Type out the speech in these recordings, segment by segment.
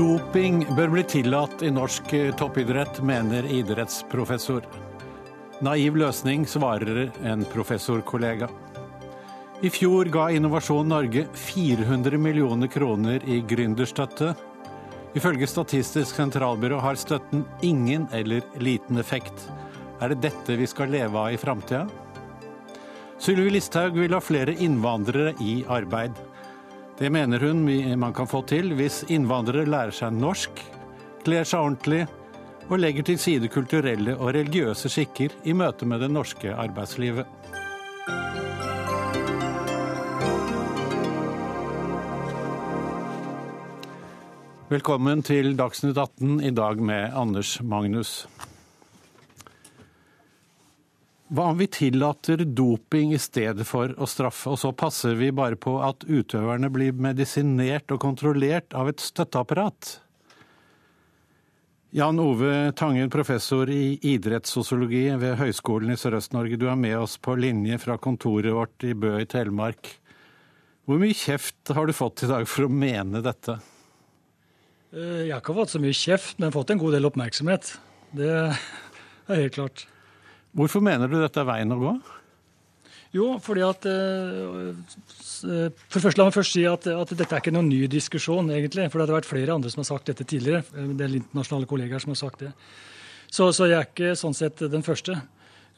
Doping bør bli tillatt i norsk toppidrett, mener idrettsprofessor. Naiv løsning, svarer en professorkollega. I fjor ga Innovasjon Norge 400 millioner kroner i gründerstøtte. Ifølge Statistisk sentralbyrå har støtten ingen eller liten effekt. Er det dette vi skal leve av i framtida? Sylvi Listhaug vil ha flere innvandrere i arbeid. Det mener hun man kan få til hvis innvandrere lærer seg norsk, kler seg ordentlig og legger til side kulturelle og religiøse skikker i møte med det norske arbeidslivet. Velkommen til Dagsnytt 18, i dag med Anders Magnus. Hva om vi tillater doping i stedet for å straffe, og så passer vi bare på at utøverne blir medisinert og kontrollert av et støtteapparat? Jan Ove Tangen, professor i idrettssosiologi ved Høgskolen i Sørøst-Norge. Du er med oss på linje fra kontoret vårt i Bø i Telemark. Hvor mye kjeft har du fått i dag for å mene dette? Eh, jeg har ikke fått så mye kjeft, men fått en god del oppmerksomhet. Det er helt klart. Hvorfor mener du dette er veien å gå? Jo, fordi at eh, For først, La meg først si at, at, dette er ikke noen ny diskusjon, egentlig. For det hadde vært flere andre som har sagt dette tidligere. Eh, det er internasjonale kollegaer som har sagt det. Så, så, jeg er ikke sånn sett den første.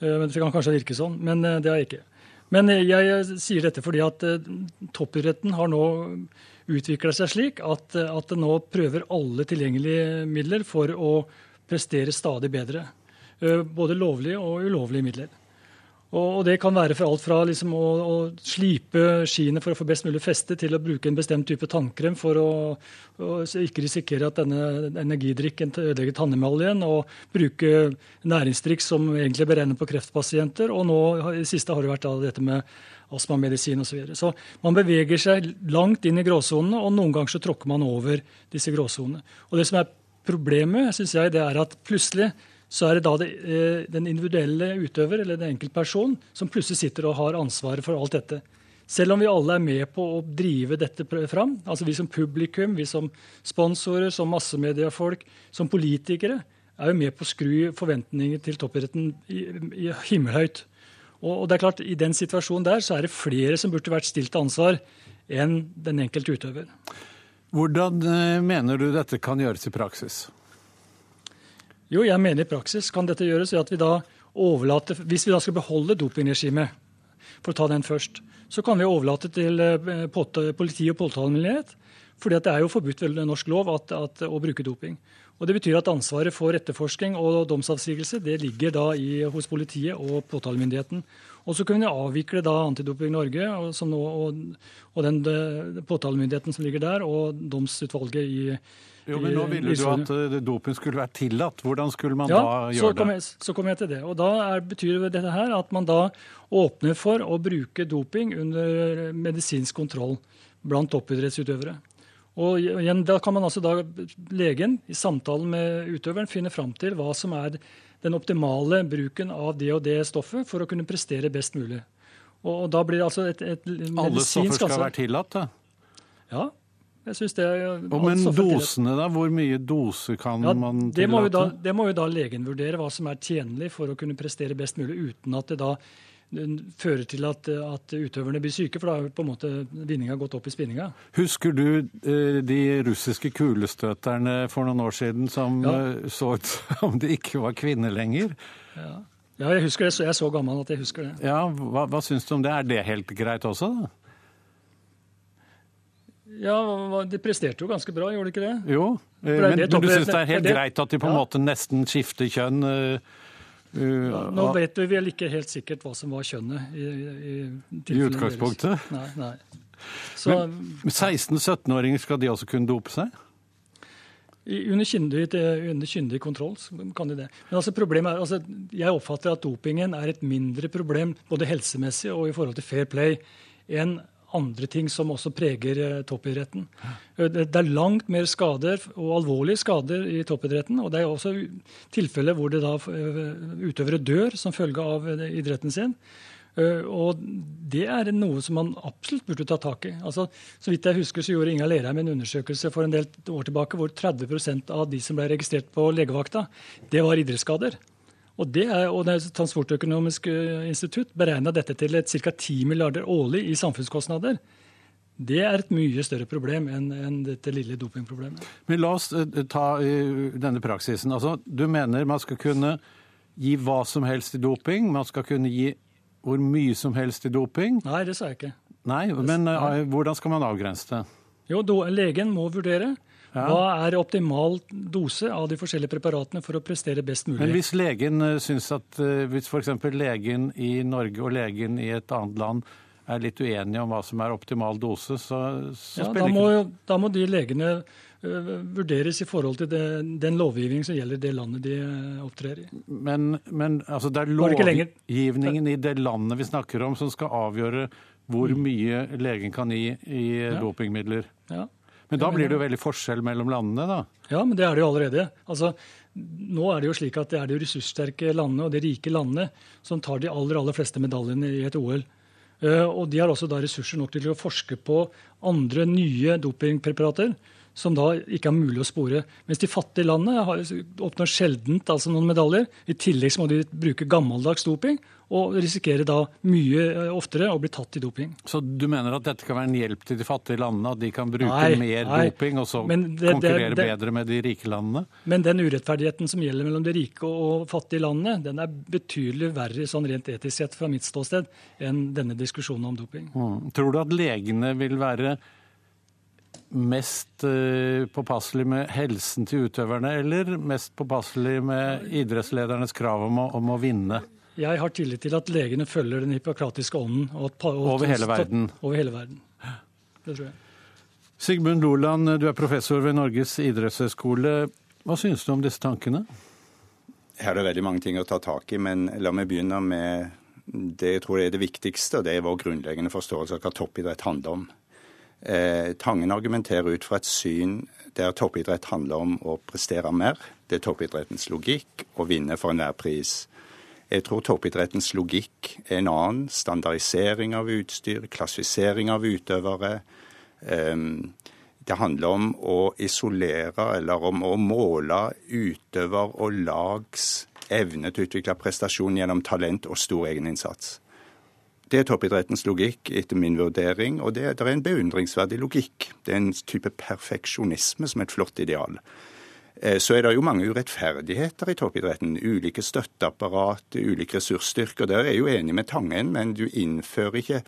Eh, Det kan kanskje virke sånn, men det er jeg ikke. Men jeg sier dette fordi at toppidretten har nå utvikla seg slik at, at nå prøver alle tilgjengelige midler for å prestere stadig bedre. Eh, både lovlige og ulovlige midler. Og Det kan være for alt fra liksom å, å, slipe skiene for å få best mulig feste, til å bruke en bestemt type tannkrem for å, å ikke risikere at denne energidrikken ødelegger tannemaljen, og bruke næringsdrikk som egentlig er beregnet på kreftpasienter. Og nå i siste har det vært dette med astmamedisin osv. Så, videre. så man beveger seg langt inn i gråsonene, og noen ganger så tråkker man over disse gråsonene. Og Det som er problemet, syns jeg, det er at plutselig så er det da det, eh, den individuelle utøver eller den enkeltperson som plutselig sitter og har ansvaret for alt dette. Selv om vi alle er med på å drive dette fram, altså vi som publikum, vi som sponsorer, som massemediefolk, som politikere, er jo med på å skru forventninger til toppidretten i, i himmelhøyt. Og, og, det er klart, I den situasjonen der så er det flere som burde vært stilt til ansvar enn den enkelte utøver. Hvordan eh, mener du dette kan gjøres i praksis? Jo, jeg mener i praksis kan dette gjøres ved at vi da overlater Hvis vi da skal beholde dopingregimet, for å ta den først, så kan vi overlate til eh, politi og påtalemyndighet. fordi det er jo forbudt ved norsk lov at, at, å bruke doping. Og Det betyr at ansvaret for etterforskning og domsavsigelse det ligger da i, hos politiet og påtalemyndigheten. Og så kunne vi avvikle da Antidoping Norge og, nå, og, og den påtalemyndigheten som ligger der, og domsutvalget i, jo, men Nå ville du at uh, doping skulle være tillatt. Hvordan skulle man ja, da gjøre det? Jeg, så kommer jeg til det. Og Da er, betyr dette her at man da åpner for å bruke doping under medisinsk kontroll blant toppidrettsutøvere. Og igjen, Da kan man altså da, legen i samtalen med utøveren finne fram til hva som er den optimale bruken av det og det stoffet for å kunne prestere best mulig. Og, og da blir det altså et, et medisinsk Alle stoffer skal altså, være tillatt? da? Ja, jeg synes det er og Men dosene, da? Hvor mye dose kan ja, man tillate? Det må, da, det må, jo da, legen vurdere, hva som er tjenlig for å kunne prestere best mulig, uten at det da fører til at, at utøverne blir syke, for da har på en måte vinninga gått opp i spinninga. Husker du eh, de russiske kulestøterne for noen år siden som ja. Eh, så ut som de ikke var kvinner lenger? Ja. ja, jeg husker det. Jeg er så gammel at jeg husker det. Ja, Hva, hva syns du om det? Er det helt greit også? da? Ja, De presterte jo ganske bra, gjorde de ikke det? Jo, det men, men, du syns det er helt det, greit at de på en ja. måte nesten skifter kjønn? Uh, nå vet vi vel ikke helt sikkert hva som var kjønnet i, i, i utgangspunktet? Deres. Nei, nei. Så, men 16-17-åringer, skal de også kunne dope seg? Under kyndig, under kyndig, kontroll kan de det. Men altså problemet er, altså, jeg oppfatter at dopingen er et mindre problem både helsemessig og i forhold til fair play enn andre ting som også preger eh, toppidretten. Eh, det er langt mer skader, og alvorlige skader, i toppidretten. Og det er også tilfeller hvor det da eh, utøvere dør som følge av idretten sin. Og det er noe som man absolutt burde ta tak i. Altså, så vidt jeg husker, så gjorde Inga Lerheim en undersøkelse for en del år tilbake hvor 30% av de som ble registrert på legevakta, det var idrettsskader. Og, det er, og det Transportøkonomisk institutt beregna dette til ca. 10 milliarder årlig i samfunnskostnader. Det er et mye større problem enn, dette lille dopingproblemet. Men la oss ta denne praksisen. Altså, du mener man skal kunne gi hva som helst i doping? Man skal kunne gi hvor mye som helst i doping? Nei, det sa jeg ikke. Nei, Men Eh, hvordan skal man avgrense det? Jo, Legen må vurdere. Ja. Hva er optimal dose av de forskjellige preparatene for å prestere best mulig? Men hvis legen eh, syns at eh, hvis f.eks. legen i Norge og legen i et annet land er litt uenige om hva som er optimal dose, så, så ja, spiller da må, ikke Da må de legene vurderes i forhold til det, den lovgivningen som gjelder det landet de opptrer i. Men, men altså det er lovgivningen i det landet vi snakker om som skal avgjøre hvor mm. mye legen kan gi i ja. dopingmidler. Ja. Men da blir det jo veldig forskjell mellom landene, da? Ja, men det er det jo allerede. Altså, nå er det jo slik at det er de ressurssterke landene og de rike landene som tar de aller, aller fleste medaljene i et OL. Eh, og de har også da ressurser nok til å forske på andre nye dopingpreparater som da ikke er mulig å spore. Mens de fattige landene oppnår sjeldent altså noen medaljer. I tillegg må de bruke gammeldags doping og risikerer da mye eh, oftere å bli tatt i doping. Så du mener at dette kan være en hjelp til de fattige landene? At de kan bruke nei, mer nei. doping og så det, konkurrere det, det, bedre med de rike landene? Men den urettferdigheten som gjelder mellom de rike og fattige landene, den er betydelig verre sånn rent etisk sett fra mitt ståsted enn denne diskusjonen om doping. Mm. Tror du at legene vil være mest eh, påpasselig med helsen til utøverne, eller mest påpasselig med idrettsledernes krav om å, om å vinne? Jeg har tillit til at legene følger den hippokratiske ånden. Og at, og over hele verden? Over hele verden. Det tror jeg. Sigmund Loland, du er professor ved Norges idrettshøgskole. Hva synes du om disse tankene? Her er det veldig mange ting å ta tak i, men la meg begynne med det jeg tror er det viktigste, og det er vår grunnleggende forståelse av hva toppidrett handler om. Eh, Tangen argumenterer ut fra et syn der toppidrett handler om å prestere mer. Det er toppidrettens logikk å vinne for enhver pris. Jeg tror toppidrettens logikk er en annen. Standardisering av utstyr, klassifisering av utøvere. Um, det handler om å isolere eller om å måle utøver og lags evne til å utvikle prestasjon gjennom talent og stor egeninnsats. Det er toppidrettens logikk, etter min vurdering, og det, det er en beundringsverdig logikk. Det er en type perfeksjonisme som er et flott ideal. Eh, så er det jo mange urettferdigheter i toppidretten. Ulike støtteapparat, ulik ressursstyrke. Der er jeg jo enig med Tangen, men du innfører ikke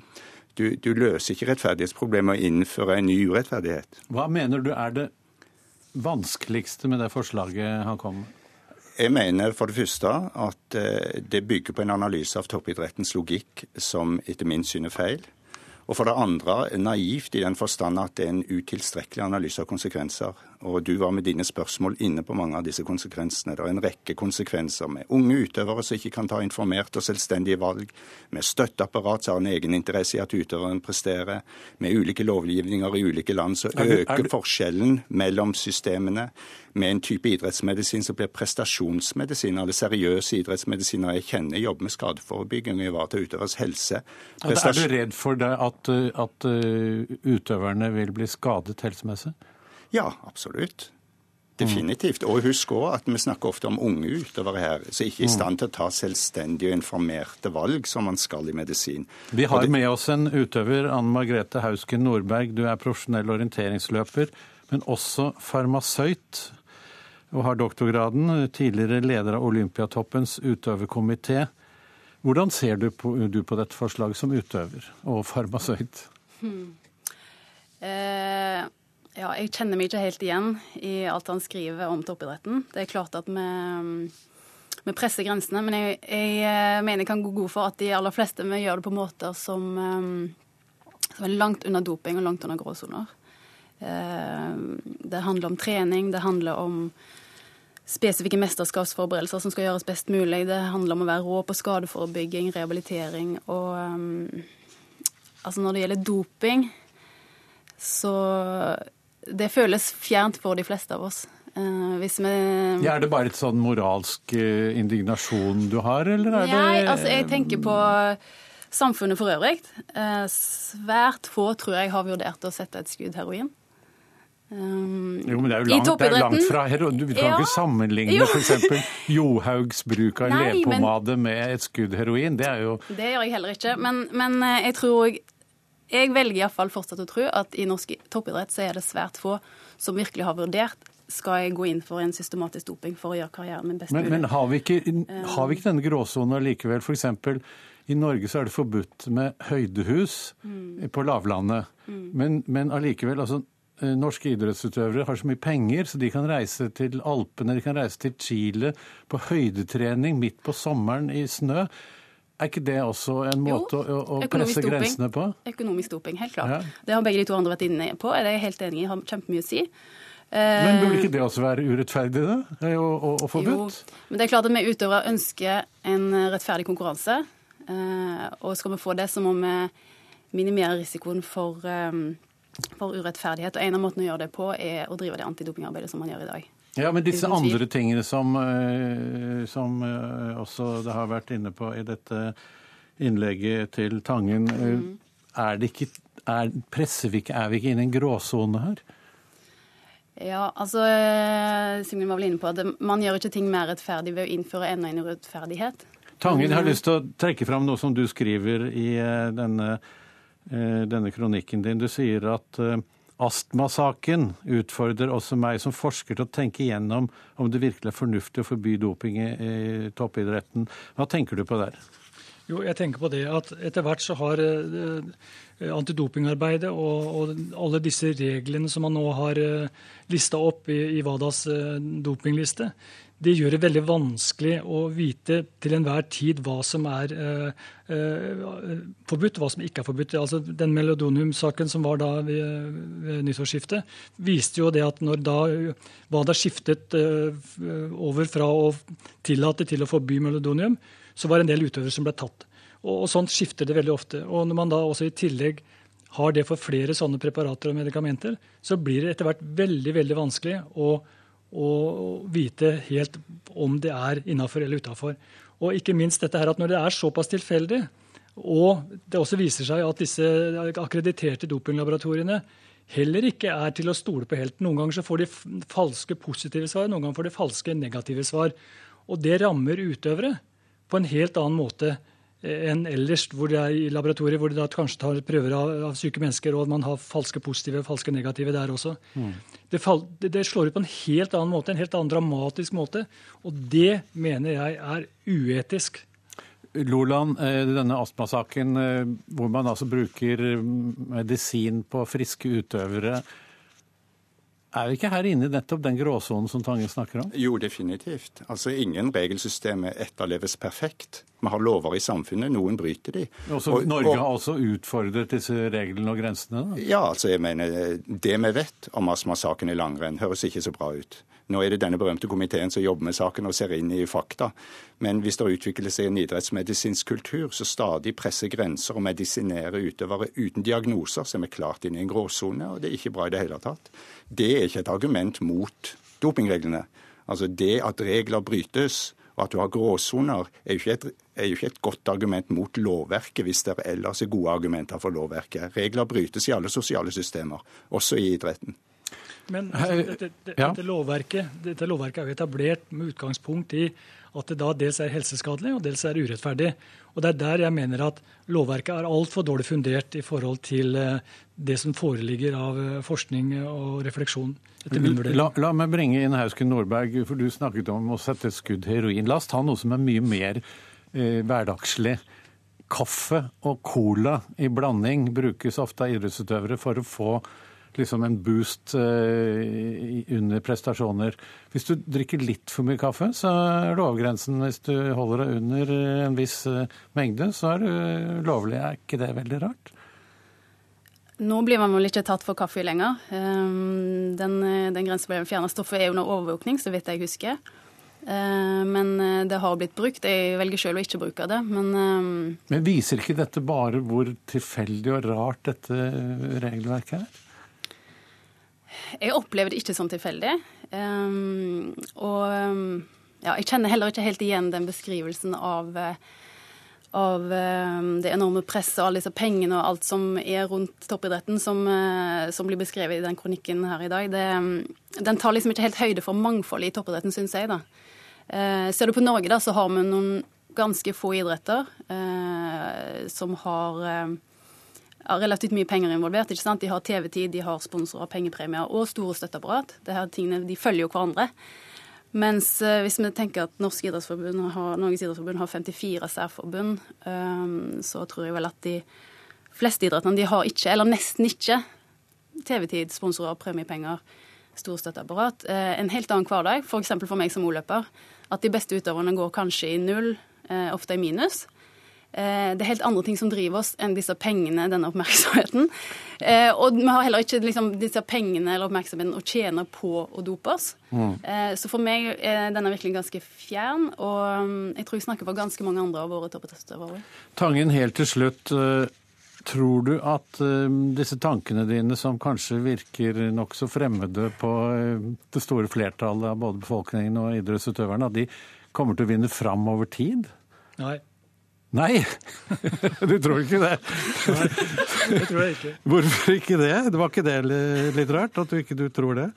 du, du løser ikke rettferdighetsproblemet og innfører en ny urettferdighet. Hva mener du er det vanskeligste med det forslaget han kom med? Jeg mener for det første at eh, det bygger på en analyse av toppidrettens logikk som etter min syn er feil. Og for det andre naivt i den forstand at det er en utilstrekkelig analyse av konsekvenser. Og du var med dine spørsmål inne på mange av disse konsekvensene. Det er en rekke konsekvenser med unge utøvere som ikke kan ta informerte og selvstendige valg, med støtteapparat som har en egeninteresse i at utøveren presterer, med ulike lovgivninger i ulike land som øker forskjellen mellom systemene, med en type idrettsmedisin som blir prestasjonsmedisin. Alle seriøse idrettsmedisiner jeg kjenner, jobber med skadeforebygging og ivaretar utøveres helse. Prestasj... er du redd for det at, at utøverne vil bli skadet helsemessig? Ja, absolutt. Definitivt. Og husk òg at vi snakker ofte om unge utøvere her, som ikke er i stand til å ta selvstendige og informerte valg som man skal i medisin. Vi har det... med oss en utøver, Anne Margrethe Hausken Nordberg. Du er profesjonell orienteringsløper, men også farmasøyt. Og har doktorgraden, tidligere leder av Olympiatoppens utøverkomité. Hvordan ser du på, du på dette forslaget som utøver og farmasøyt? Hmm. Eh ja, jeg kjenner meg ikke helt igjen i alt han skriver om toppidretten. Det er klart at vi, vi presser grensene, men jeg, jeg, eh, mener jeg kan gå god for at de aller fleste vi gjør det på måter som, eh, som er langt unna doping og langt unna gråsoner. Eh, det handler om trening, det handler om spesifikke mesterskapsforberedelser som skal gjøres best mulig. Det handler om å være rå på skadeforebygging, rehabilitering og um, Altså når det gjelder doping, så det føles fjernt for de fleste av oss. Uh, hvis vi ja, Er det bare et sånn moralsk uh, indignasjon du har, eller er Nei, det altså jeg tenker på samfunnet for øvrig. Eh, svært få tror jeg har vurdert å sette et skudd heroin. Um, jo, men det er jo langt, er langt fra heroin. Du kan ja. ikke sammenligne f.eks. Johaugs bruk av Nei, lepomade men, med et skudd heroin. Det er jo Det gjør jeg heller ikke. Men, men eh, jeg tror Jeg velger iallfall fortsatt å tro at i norsk toppidrett så er det svært få som virkelig har vurdert skal jeg gå inn for en systematisk doping for å gjøre karrieren min best mulig. Men, men har, vi ikke, har vi ikke denne gråsonen likevel? F.eks. i Norge så er det forbudt med høydehus mm. på lavlandet. Mm. Men, men allikevel, altså Eh, norske idrettsutøvere har så mye penger, så de kan reise til Alpene, de kan reise til Chile på høydetrening midt på sommeren i snø. Er ikke det også en måte jo, å, å presse doping. grensene på? Økonomisk doping, helt klart. Ja. Det har begge de to andre vært inne på. Det er jeg helt enig i, har kjempemye å si. Men burde ikke det også være urettferdig, da? Og, og, og forbudt? Jo, men det er klart at vi utøvere ønsker en rettferdig konkurranse. Eh, og skal vi få det, så må vi minimere risikoen for um, for urettferdighet. Og En av måtene å gjøre det på er å drive det antidopingarbeidet som man gjør i dag. Ja, Men disse andre tingene som, eh, som eh, også det har vært inne på i dette innlegget til Tangen, eh, mm. er, det ikke, er, presser vi ikke, er vi ikke inne i en gråsone her? Ja, altså Simen var vel inne på at man gjør ikke ting mer rettferdig ved å innføre enda en urettferdighet. Tangen, jeg har lyst til å trekke fram noe som du skriver i denne denne kronikken din. Du sier at astmasaken utfordrer også meg som forsker til å tenke igjennom om det virkelig er fornuftig å forby doping i toppidretten. Hva tenker du på der? Jo, jeg tenker på det at Etter hvert så har eh, antidopingarbeidet og, og, alle disse reglene som man nå har lista opp i, i WADAs dopingliste, det gjør det veldig vanskelig å vite til enhver tid hva som er eh, eh, forbudt, hva som ikke er forbudt. Altså, den melodonium-saken som var da ved, ved, nyttårsskiftet, viste jo det at når da WADA skiftet eh, over fra å tillate til å forby melodonium, så var det en del utøvere som ble tatt. Og, og sånt skifter det veldig ofte. Og når man da også i tillegg har det for flere sånne preparater og medikamenter, så blir det etter hvert veldig, veldig vanskelig å og vite helt om det er innafor eller utafor. Og ikke minst dette her at når det er såpass tilfeldig, og det også viser seg at disse akkrediterte dopinglaboratoriene heller ikke er til å stole på helt. Noen ganger så får de falske positive svar, noen ganger får de falske negative svar. Og det rammer utøvere på en helt annen måte enn ellers hvor det er i laboratoriet, hvor de da kanskje tar prøver av, av, syke mennesker, og man har falske positive falske negative der også. Mm. Det, fall, det, det, slår ut på en helt annen måte, en helt annen dramatisk måte. Og det mener jeg er uetisk. Loland, eh, denne astmasaken eh, hvor man altså bruker medisin på friske utøvere. Er vi ikke her inne i nettopp den gråsonen som Tange snakker om? Jo, definitivt. Altså, Ingen regelsystemer etterleves perfekt. Vi har lover i samfunnet, noen bryter de. Også, og, Norge har også utfordret disse reglene og grensene? Da. Ja, altså jeg mener, det vi vet om astmasaken i langrenn, høres ikke så bra ut. Nå er det denne berømte komiteen som jobber med saken og ser inn i fakta. Men hvis det utvikler seg en idrettsmedisinsk kultur som stadig presser grenser og medisinerer utøvere uten diagnoser, så er vi klart inne i en gråsone, og det er ikke bra i det hele tatt. Det er ikke et argument mot dopingreglene. Altså Det at regler brytes, og at du har gråsoner, er, er jo ikke et godt argument mot lovverket, hvis det ellers er gode argumenter for lovverket. Regler brytes i alle sosiale systemer, også i idretten. Men altså, dette, dette, dette, lovverket, dette, lovverket, er jo etablert med utgangspunkt i at det da dels er helseskadelig og dels er urettferdig. Og Det er der jeg mener at lovverket er altfor dårlig fundert i forhold til eh, det som foreligger av eh, forskning og refleksjon. La, la, meg bringe inn Hausken Nordberg, for du snakket om å sette skudd heroin. La oss ta noe som er mye mer eh, hverdagslig. Kaffe og cola i blanding brukes ofte av idrettsutøvere for å få liksom en boost uh, under prestasjoner. Hvis du drikker litt for mye kaffe, så er lovgrensen Hvis du holder deg under en viss uh, mengde, så er du lovlig. Er ikke det veldig rart? Nå blir man vel ikke tatt for kaffe lenger. Um, den, den grensen ble fjernet. stoffet er under overvåkning, så vidt jeg husker. Uh, men det har blitt brukt. Jeg velger selv å ikke bruke det. Men, um, men viser ikke dette bare hvor tilfeldig og rart dette regelverket er? Jeg opplever det ikke som tilfeldig. Um, og ja, jeg kjenner heller ikke helt igjen den beskrivelsen av, av det enorme presset og alle disse pengene og alt som er rundt toppidretten, som, som blir beskrevet i den kronikken her i dag, det, den tar liksom ikke helt høyde for mangfoldet i toppidretten, syns jeg. da. Ser du på Norge, da, så har vi noen ganske få idretter som har relativt mye penger involvert. ikke sant? De har TV-tid, de har sponsorer, pengepremier og store støtteapparat. Det her tingene, De følger jo hverandre. Mens uh, hvis vi tenker at Norsk idrettsforbund har, Norges idrettsforbund har 54 særforbund, um, så tror jeg vel at de fleste idrettene de har ikke, eller nesten ikke, TV-tid, sponsorer, premiepenger, store støtteapparat. Uh, en helt annen hverdag, f.eks. For, for meg som o-løper, at de beste utøverne går kanskje i null, uh, ofte i minus. Eh, det er helt andre ting som driver oss enn disse pengene, denne oppmerksomheten. Eh, og vi har heller ikke liksom, disse pengene eller oppmerksomheten å tjene på å dope oss. Mm. Eh, så for meg er denne virkelig ganske fjern, og mm, jeg tror jeg snakker for ganske mange andre av våre toppidrettsutøvere. Tangen, helt til slutt. Tror du at disse tankene dine, som kanskje virker nokså fremmede på det store flertallet av både befolkningen og idrettsutøverne, at de kommer til å vinne fram over tid? Nei. Nei, du tror ikke det? Nei, det tror jeg ikke. Hvorfor ikke det? Det var ikke det litt rart at du ikke du tror det?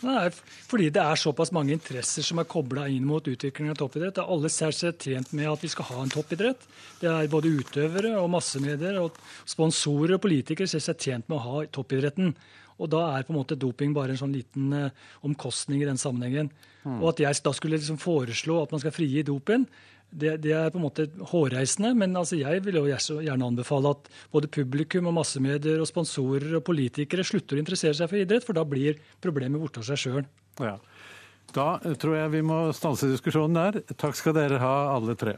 Nei, fordi det er såpass mange interesser som er kobla inn mot utviklingen av toppidrett. Alle særlig seg tjent med at vi skal ha en toppidrett. Det er både utøvere og massemedier og sponsorer og politikere ser seg tjent med å ha toppidretten. Og da er på en måte doping bare en sånn liten eh, omkostning i den sammenhengen. Mm. Og at jeg da skulle liksom foreslå at man skal frigi dopen, det, det, er på en måte hårreisende, men altså jeg vil jo gjerne anbefale at både publikum og massemedier og sponsorer og politikere slutter å interessere seg for idrett, for da blir problemet borte av seg sjøl. Da tror jeg vi må stanse diskusjonen der. Takk skal dere ha, alle tre.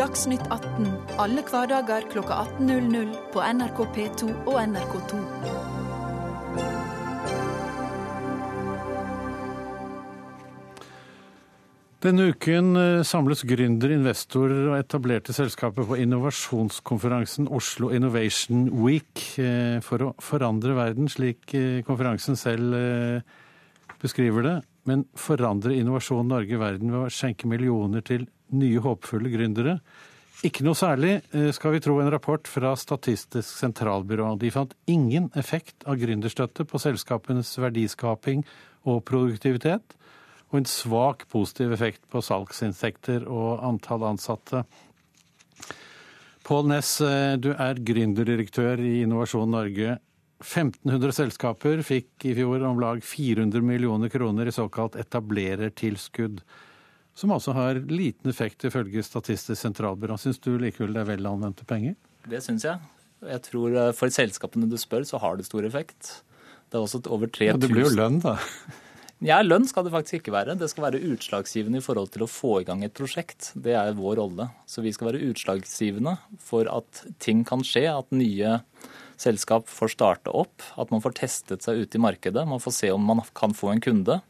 Dagsnytt 18 alle hverdager kl 18.00 på NRK P2 og NRK2. Denne uken eh, samles gründer, investorer og etablerte selskaper på innovasjonskonferansen Oslo Innovation Week eh, for å forandre verden, slik eh, konferansen selv beskriver det. Men forandre Innovasjon Norge verden ved å skjenke millioner til nye håpefulle gründere? Ikke noe særlig, skal vi tro en rapport fra Statistisk sentralbyrå. De fant ingen effekt av gründerstøtte på selskapenes verdiskaping og produktivitet og en svak positiv effekt på salgsinntekter og antall ansatte. Pål Næss, eh, du er gründerdirektør i Innovasjon Norge. 1500 selskaper fikk i fjor om lag 400 millioner kroner i såkalt etablerertilskudd, som altså har liten effekt ifølge Statistisk sentralbyrå. Syns du likevel det er vel anvendte penger? Det syns jeg. Jeg tror eh, For selskapene du spør, så har det stor effekt. Det er også over 3000 ja, Det blir jo lønn, da. Ja, Lønn skal det faktisk ikke være. Det skal være utslagsgivende i forhold til å få i gang et prosjekt. Det er vår rolle. Så vi skal være utslagsgivende for at ting kan skje, at nye selskap får starte opp, at man får testet seg ute i markedet, man får se om man kan få en kunde.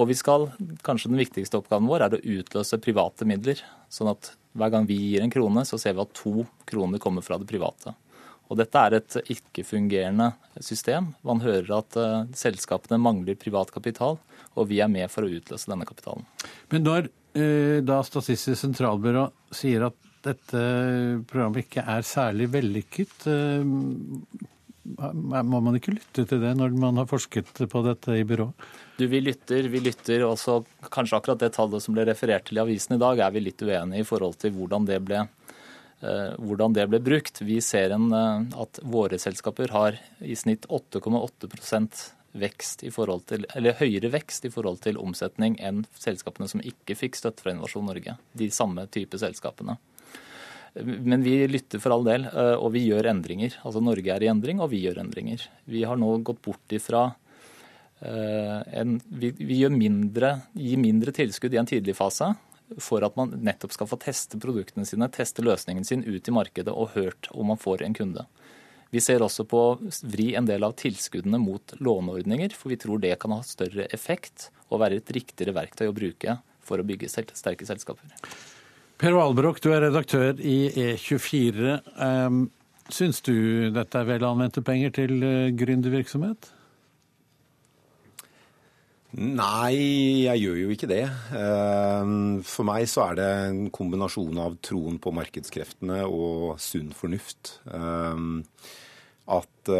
Og vi skal, kanskje den viktigste oppgaven vår er å utløse private midler. Sånn at hver gang vi gir en krone, så ser vi at to kroner kommer fra det private. Og dette er et ikke-fungerende system. Man hører at uh, selskapene mangler privat kapital, og vi er med for å utløse denne kapitalen. Men når uh, da Statistisk sentralbyrå sier at dette programmet ikke er særlig vellykket, uh, må man ikke lytte til det når man har forsket på dette i byrået? Du, Vi lytter, vi lytter. Også kanskje akkurat det tallet som ble referert til i avisen i dag, er vi litt uenige i forhold til hvordan det ble Eh, hvordan det ble brukt. Vi ser en, eh, at våre selskaper har i snitt 8,8% vekst i forhold til, eller høyere vekst i forhold til omsetning enn selskapene som ikke fikk støtte fra Innovasjon Norge. De samme type selskapene. Men vi lytter for all del, eh, og vi gjør endringer. Altså Norge er i endring, og vi gjør endringer. Vi har nå gått bort ifra en, vi, vi gjør mindre, gir mindre tilskudd i en tidlig fase for at man nettopp skal få teste produktene sine, teste løsningen sin ut i markedet og hørt om man får en kunde. Vi ser også på å vri en del av tilskuddene mot låneordninger, for vi tror det kan ha større effekt og være et riktigere verktøy å bruke for å bygge sterke selskaper. Per Valbrok, du er redaktør i E24. Syns du dette er vel anvendte penger til eh, gründervirksomhet? Nei, jeg gjør jo ikke det. For meg så er det en kombinasjon av troen på markedskreftene og sunn fornuft. At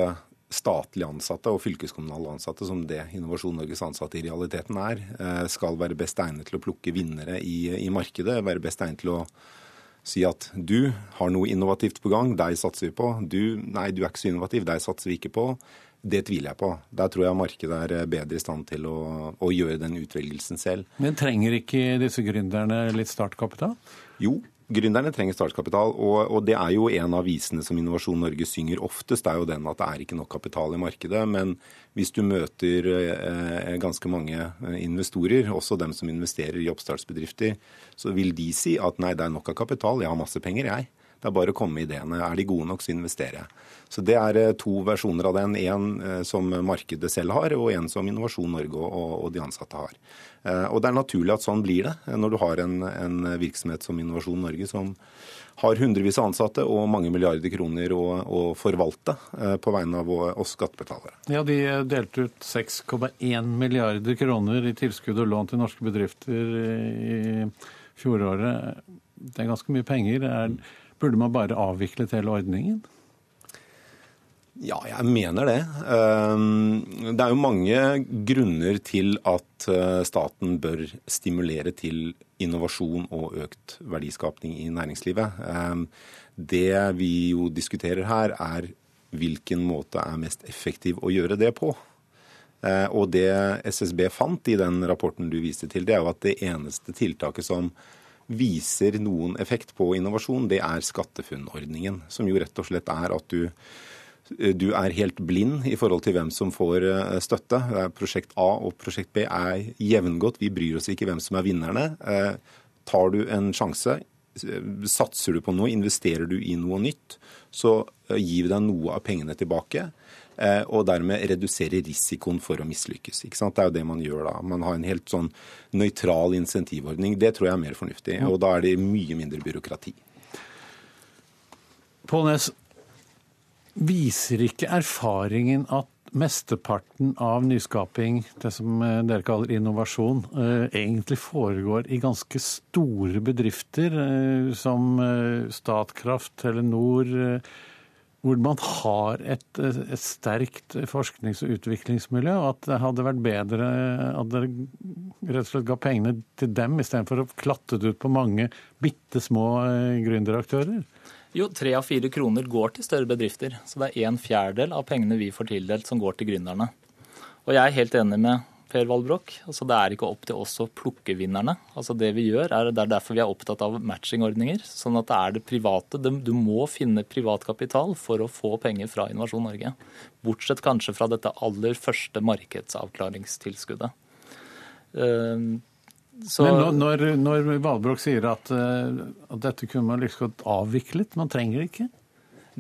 statlige ansatte og fylkeskommunale ansatte, som det Innovasjon Norges ansatte i realiteten er, eh, skal være best egnet til å plukke vinnere i, i markedet. Være best egnet til å si at du har noe innovativt på gang, deg satser vi på. Du, nei, du er ikke så innovativ, deg satser vi ikke på. Det tviler jeg på. Der tror jeg markedet er eh, bedre i stand til å, å gjøre den utvelgelsen selv. Men trenger ikke disse gründerne litt startkapital? Jo, gründerne trenger startkapital. Og, og, det er jo en av visene som Innovasjon Norge synger oftest, det er jo den at det er ikke nok kapital i markedet. Men hvis du møter eh, ganske mange eh, investorer, også dem som investerer i oppstartsbedrifter, så vil de si at nei, det er nok av kapital, jeg har masse penger, jeg. Det er bare å komme med ideene. Er de gode nok, så investerer jeg. Så Det er eh, to versjoner av den. En eh, som markedet selv har, og en som Innovasjon Norge og, de ansatte har. Eh, og Det er naturlig at sånn blir det når du har en, en virksomhet som Innovasjon Norge, som har hundrevis av ansatte og mange milliarder kroner å, å forvalte på vegne av oss skattebetalere. Ja, De delte ut 6,1 milliarder kroner i tilskudd og lån til norske bedrifter i fjoråret. Det er ganske mye penger. Er, Burde man bare avviklet hele ordningen? Ja, jeg mener det. Ehm, det er jo mange grunner til at eh, staten bør stimulere til innovasjon og økt verdiskapning i næringslivet. Ehm, det vi jo diskuterer her, er hvilken måte er mest effektiv å gjøre det på. Eh, og det SSB fant i den rapporten du viste til, det er jo at det eneste tiltaket som viser noen effekt på innovasjon, det er SkatteFUNN-ordningen. Som jo rett og slett er at du, du er helt blind i forhold til hvem som får eh, støtte. Prosjekt A og prosjekt B er jevngodt. Vi bryr oss ikke hvem som er vinnerne. Eh, tar du en sjanse, satser du på noe, investerer du i noe nytt, så eh, gir vi deg noe av pengene tilbake. Eh, og dermed redusere risikoen for å mislykkes. Det er jo det man gjør da. Man har en helt sånn nøytral insentivordning. Det tror jeg er mer fornuftig. Og da er det mye mindre byråkrati. Pål Næss, viser ikke erfaringen at mesteparten av nyskaping, det som eh, dere kaller innovasjon, eh, egentlig foregår i ganske store bedrifter som Statkraft, Telenor, hvor man har et, et, sterkt forsknings- og utviklingsmiljø, og at det hadde vært bedre at dere rett og slett ga pengene til dem istedenfor å klatte det ut på mange bitte små eh, gründeraktører? Jo, tre av fire kroner går til større bedrifter. Så det er en fjerdedel av pengene vi får tildelt som går til gründerne. Og jeg er helt enig med Per Valbrok. Altså, det er ikke opp til oss å plukke vinnerne. Altså, det vi gjør, er, det er derfor vi er opptatt av matchingordninger. Sånn at det er det private. Du må finne privat kapital for å få penger fra Innovasjon Norge. Bortsett kanskje fra dette aller første markedsavklaringstilskuddet. Ehm, så... Men når, når Valbrok sier at, eh, at dette kunne man liksom avviklet, man trenger det ikke?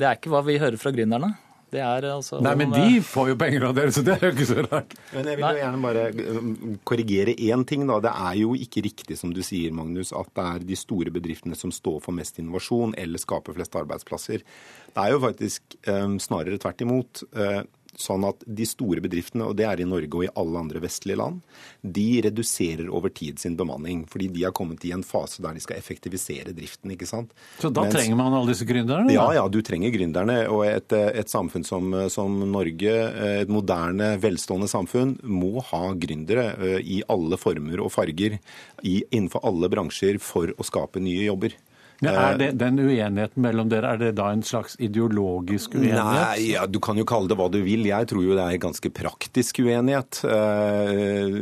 Det er ikke hva vi hører fra gründerne. Det er altså Nei, men de eh, får jo penger av dere, så det er jo ikke så rart. Men jeg vil jo gjerne bare um, korrigere én ting, da. Det er jo ikke riktig som du sier, Magnus, at det er de store bedriftene som står for mest innovasjon eller skaper flest arbeidsplasser. Det er jo faktisk um, snarere tvert imot. Uh, sånn at de store bedriftene, og det er i Norge og i alle andre vestlige land, de reduserer over tid sin bemanning. Fordi de har kommet i en fase der de skal effektivisere driften. ikke sant? Så da Mens, trenger man alle disse gründerne? Ja, ja, du trenger gründerne. Og et, et samfunn som, som, Norge, et moderne, velstående samfunn, må ha gründere eh, i alle former og farger i, innenfor alle bransjer for å skape nye jobber. Men er det, Den uenigheten mellom dere, er det da en slags ideologisk uenighet? Nei, ja, Du kan jo kalle det hva du vil. Jeg tror jo det er ganske praktisk uenighet. Eh,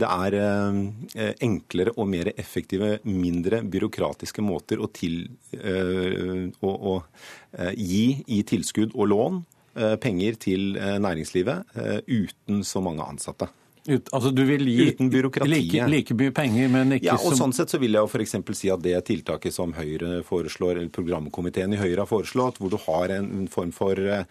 det er eh, enklere og mer effektive, mindre byråkratiske måter å, til, eh, å, å gi i tilskudd og lån penger til næringslivet uten så mange ansatte. Ut, altså du vil gi Uten like, like, mye penger, men ikke ja, og som Sånn sett så vil jeg jo f.eks. si at det tiltaket som Høyre foreslår, eller programkomiteen i Høyre har foreslått, hvor du har en form for eh,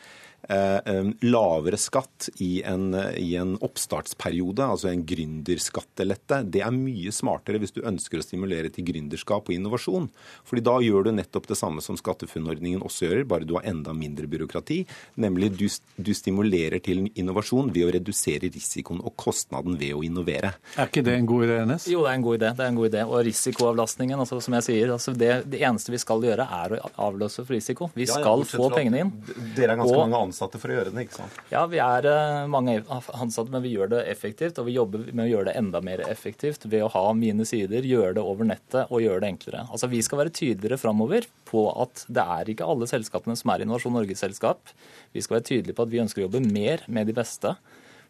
lavere skatt i en, i en, oppstartsperiode, altså en gründerskattelette, det er mye smartere hvis du ønsker å stimulere til gründerskap og innovasjon. Fordi da gjør du nettopp det samme som SkatteFUNN-ordningen også gjør, bare du har enda mindre byråkrati. Nemlig du, du stimulerer til innovasjon ved å redusere risikoen og kostnaden ved å innovere. Er ikke det en god idé, Enes? Jo, det er en god idé. Det er en god idé. Og risikoavlastningen, altså, som jeg sier, altså det, det, eneste vi skal gjøre, er å avløse for risiko. Vi skal ja, få pengene inn. Dere er ganske og, mange ansatte for å gjøre det, ikke sant? Ja, vi er uh, mange ansatte, men vi gjør det effektivt. Og vi jobber med å gjøre det enda mer effektivt ved å ha mine sider, gjøre det over nettet og gjøre det enklere. Altså, Vi skal være tydeligere framover på at det er ikke alle selskapene som er Innovasjon Norge-selskap. Vi skal være tydelige på at vi ønsker å jobbe mer med de beste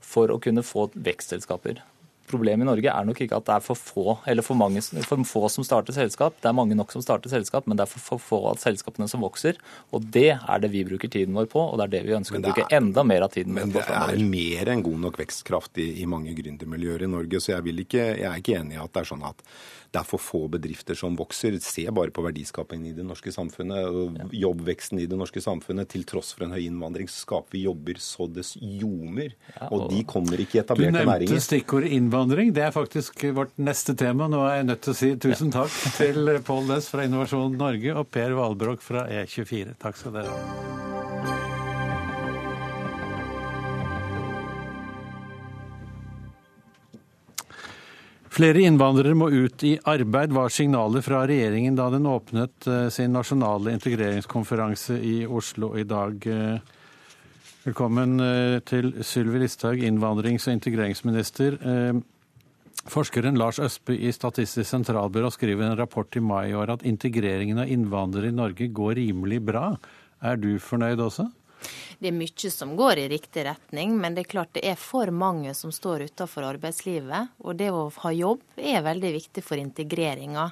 for å kunne få vekstselskaper. Problemet i Norge er nok ikke at det er for få, eller for, mange, for få som starter selskap. Det er mange nok som starter selskap, men det er for, få av selskapene som vokser. Og det er det vi bruker tiden vår på, og det er det vi ønsker å bruke enda mer av tiden men på. Men det er mer enn god nok vekstkraft i, i mange gründermiljøer i Norge, så jeg, ikke, jeg er ikke enig i at det er sånn at det er for få bedrifter som vokser. Se bare på verdiskapingen i det norske samfunnet og jobbveksten i det norske samfunnet. Til tross for en høy innvandring så skaper vi jobber så det ljomer. Og de kommer ikke i etablerte næringer. Du nevnte stikkordet innvandring. Det er faktisk vårt neste tema. Nå er jeg nødt til å si tusen takk til Pål Næss fra Innovasjon Norge og Per Valbrok fra E24. Takk skal dere ha. Flere innvandrere må ut i arbeid, var signalet fra regjeringen da den åpnet eh, sin nasjonale integreringskonferanse i Oslo i dag. Eh, velkommen eh, til Sylvi Listhaug, innvandrings- og integreringsminister. Forskeren Lars Østby i Statistisk sentralbyrå skriver en rapport i mai i år at integreringen av innvandrere i Norge går rimelig bra. Er du fornøyd også? Det er mye som går i riktig retning, men det er klart det er for mange som står utenfor arbeidslivet. Og det å ha jobb er veldig viktig for integreringa.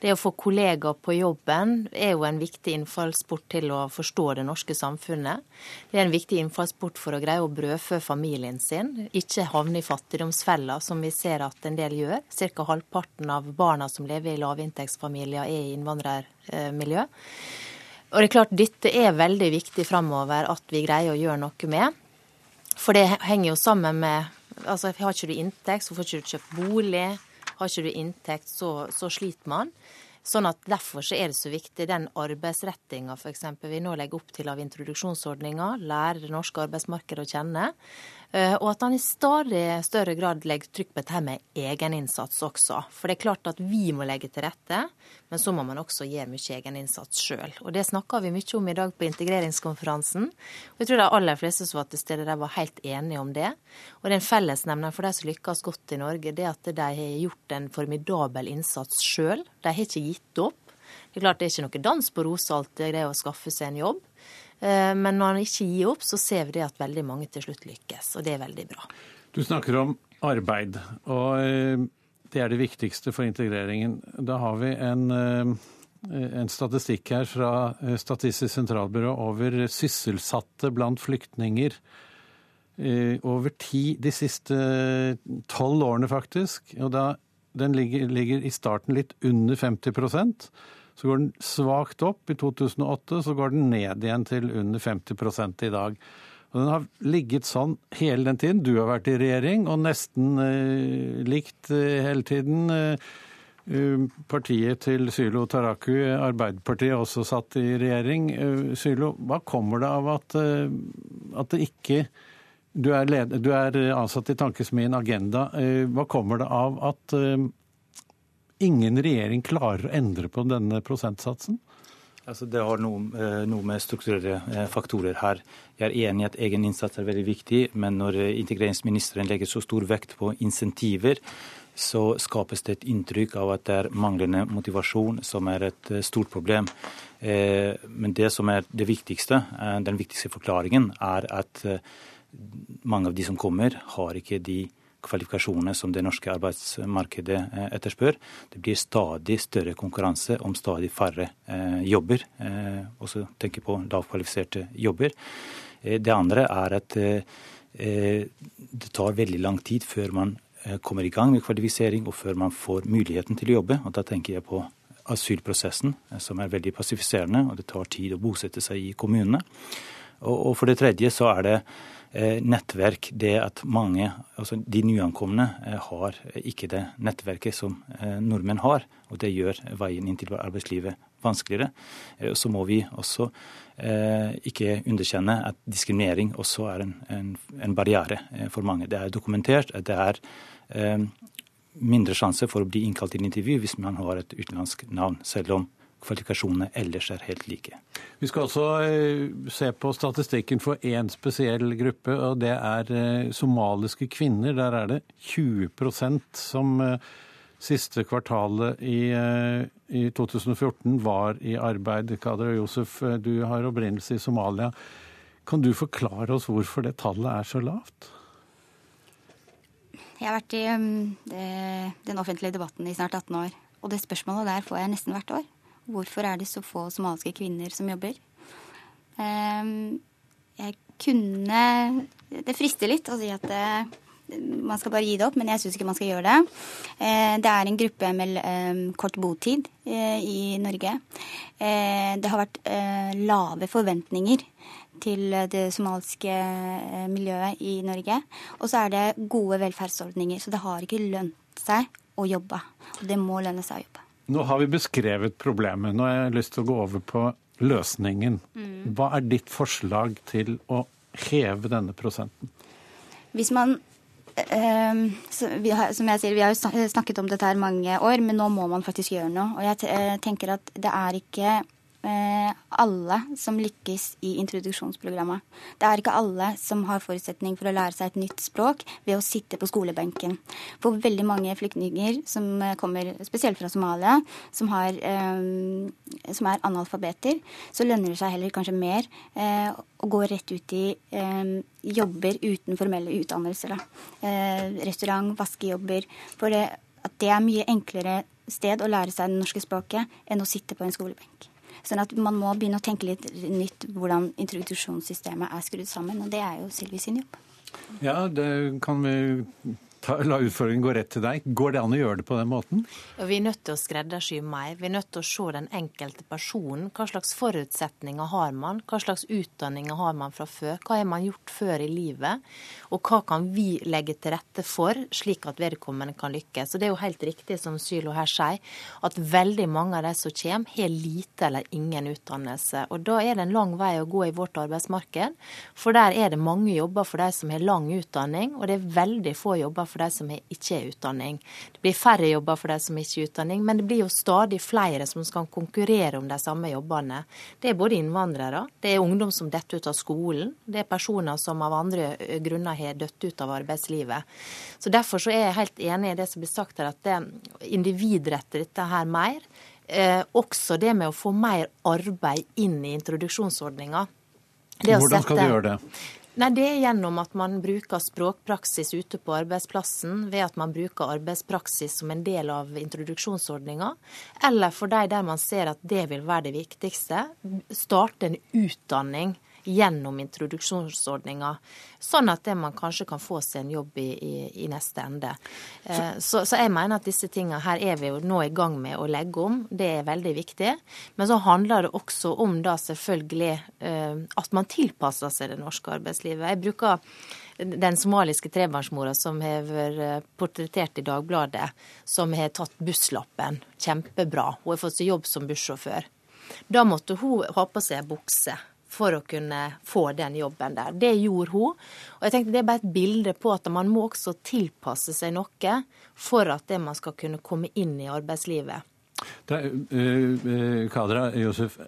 Det å få kollegaer på jobben er jo en viktig innfallsport til å forstå det norske samfunnet. Det er en viktig innfallsport for å greie å brødfø familien sin, ikke havne i fattigdomsfella, som vi ser at en del gjør. Ca. halvparten av barna som lever i lavinntektsfamilier er i innvandrermiljø. Og det er klart Dette er veldig viktig framover at vi greier å gjøre noe med. For det henger jo sammen med altså Har ikke du inntekt, så får ikke du kjøpt bolig. Har ikke du inntekt, så, så sliter man. Sånn at Derfor så er det så viktig den arbeidsrettinga vi nå legger opp til av introduksjonsordninga. Lære det norske arbeidsmarkedet å kjenne. Eh, og at han i stadig større grad legger trykk på dette med egeninnsats også. For det er klart at vi må legge til rette, men så må man også gjøre mye egeninnsats sjøl. Og det snakka vi mye om i dag på integreringskonferansen. Og jeg tror de aller fleste som var til stede der, var helt enige om det. Og det er en fellesnevner for de som lykkes godt i Norge, det at de har gjort en formidabel innsats sjøl. De har ikke gitt opp. Det er klart det er ikke noe dans på roser alltid det å skaffe seg en jobb. Eh, men når han ikke gir opp, så ser vi det at veldig mange til slutt lykkes, og det er veldig bra. Du snakker om arbeid, og eh, det er det viktigste for integreringen. Da har vi en, eh, en statistikk her fra Statistisk sentralbyrå over sysselsatte blant flyktninger over ti, de siste tolv årene, faktisk. Og da, den ligger, ligger i starten litt under 50 så går den svakt opp. I 2008 så går den ned igjen til under 50% i dag. Og Den har ligget sånn hele den tiden. Du har vært i regjering, og nesten eh, likt eh, hele tiden. Eh, uh, partiet til Sylo Taraku, Arbeiderpartiet, også satt i regjering. Uh, Sylo, hva kommer det av at, uh, at det ikke du er, leder, du er, ansatt i Tankesmien Agenda. Hva kommer det av at ingen regjering klarer å endre på denne prosentsatsen? Altså, det har noe, eh, noe, med strukturelle eh, faktorer her. Jeg er enig i at egen innsats er veldig viktig, men når eh, integreringsministeren legger så stor vekt på insentiver, så skapes det et inntrykk av at det er manglende motivasjon som er et stort problem. Men det som er det viktigste, den viktigste forklaringen, er at mange av de som kommer, har ikke de kvalifikasjoner som det norske arbeidsmarkedet eh, etterspør. Det blir stadig større konkurranse om stadig færre eh, jobber, eh, også tenker på lavkvalifiserte jobber. Det andre er at det tar veldig lang tid før man kommer i gang med kvalifisering og før man får muligheten til å jobbe. Og Da tenker jeg på asylprosessen, som er veldig passifiserende, og det tar tid å bosette seg i kommunene. Og, for det tredje så er det nettverk. Det at mange, altså de nyankomne, har ikke det nettverket som nordmenn har. Og det gjør veien inn til arbeidslivet vanskeligere. Så må vi også ikke underkjenne at diskriminering også er en, en, en barriere for mange. Det er dokumentert. at Det er mindre sjanse for å bli innkalt til intervju hvis man har et utenlandsk navn, selv om kvalifikasjonene ellers er helt like. Vi skal også eh, se på statistikken for én spesiell gruppe, og det er eh, somaliske kvinner. Der er det 20% som eh, siste kvartalet i, i 2014 var i arbeid. Kader og Josef, du har opprinnelse i Somalia. Kan du forklare oss hvorfor det tallet er så lavt? Jeg har vært i um, den offentlige debatten i snart 18 år. Og det spørsmålet der får jeg nesten hvert år. Hvorfor er det så få somaliske kvinner som jobber? Um, jeg kunne Det frister litt å si at uh, man skal bare gi det opp, men jeg syns ikke man skal gjøre det. Uh, det er en gruppe med um, kort botid uh, i Norge. Det har vært lave forventninger til det somaliske eh, miljøet i Norge. Og så er det gode velferdsordninger. Så det har ikke lønt seg å jobbe. Og det må lønne seg å jobbe. Nå har vi beskrevet problemet. Nå har jeg lyst til å gå over på løsningen. Mm. Hva er ditt forslag til å heve denne prosenten? Hvis man eh, som jeg sier, Vi har jo snakket om dette her mange år, men nå må man faktisk gjøre noe. Og jeg eh, tenker at det er ikke alle som lykkes i introduksjonsprogrammet. Det er ikke alle som har forutsetning for å lære seg et nytt språk ved å sitte på skolebenken. For veldig mange flyktninger som kommer spesielt fra Somalia, som, har, eh, som er analfabeter, så lønner det seg heller kanskje mer eh, å gå rett ut i eh, jobber uten formelle utdannelser. Eh, restaurant, vaskejobber. For det, at det er mye enklere sted å lære seg det norske språket enn å sitte på en skolebenk. Sånn at man må begynne å tenke litt nytt hvordan introduksjonssystemet er skrudd sammen. Og det er jo Silvi sin jobb. Ja, det kan vi ta, la utfordringen gå rett til deg. Går det an å gjøre det på den måten? Vi er nødt til å skreddersy mer. Vi er nødt til å se den enkelte personen. Hva slags forutsetninger har man? Hva slags utdanninger har man fra før? Hva har man gjort før i livet? Og hva kan vi legge til rette for, slik at vedkommende kan lykkes? Og Det er jo helt riktig som Sylo her sier, at veldig mange av de som kommer, har lite eller ingen utdannelse. Og Da er det en lang vei å gå i vårt arbeidsmarked, for der er det mange jobber for de som har lang utdanning, og det er veldig få jobber for de som ikke har utdanning. Det blir færre jobber for de som ikke har utdanning, men det blir jo stadig flere som skal konkurrere om de samme jobbene. Det er både innvandrere, det er ungdom som detter ut av skolen, det er personer som av andre grunner har dødd ut av arbeidslivet. Så Derfor så er jeg helt enig i det som blir sagt her, at det individretter dette her mer. Eh, også det med å få mer arbeid inn i introduksjonsordninga. Hvordan skal du gjøre det? Nei, Det er gjennom at man bruker språkpraksis ute på arbeidsplassen, ved at man bruker arbeidspraksis som en del av introduksjonsordninga, eller for de der man ser at det vil være det viktigste, starte en utdanning gjennom introduksjonsordninga, sånn at man kanskje kan få seg en jobb i, i, i neste ende. Eh, så, så, jeg mener at disse tingene her er vi jo nå i gang med å legge om, det er veldig viktig. Men så handler det også om da selvfølgelig eh, at man tilpasser seg det norske arbeidslivet. Jeg bruker den somaliske trebarnsmora som har vært portrettert i Dagbladet, som har tatt busslappen. Kjempebra. Hun har fått seg jobb som bussjåfør. Da måtte hun ha på seg bukse for å kunne få den jobben der. Det gjorde hun. Og jeg tenkte Det er bare et bilde på at man må også tilpasse seg noe for at det man skal kunne komme inn i arbeidslivet. Det uh, Kadra, Josef,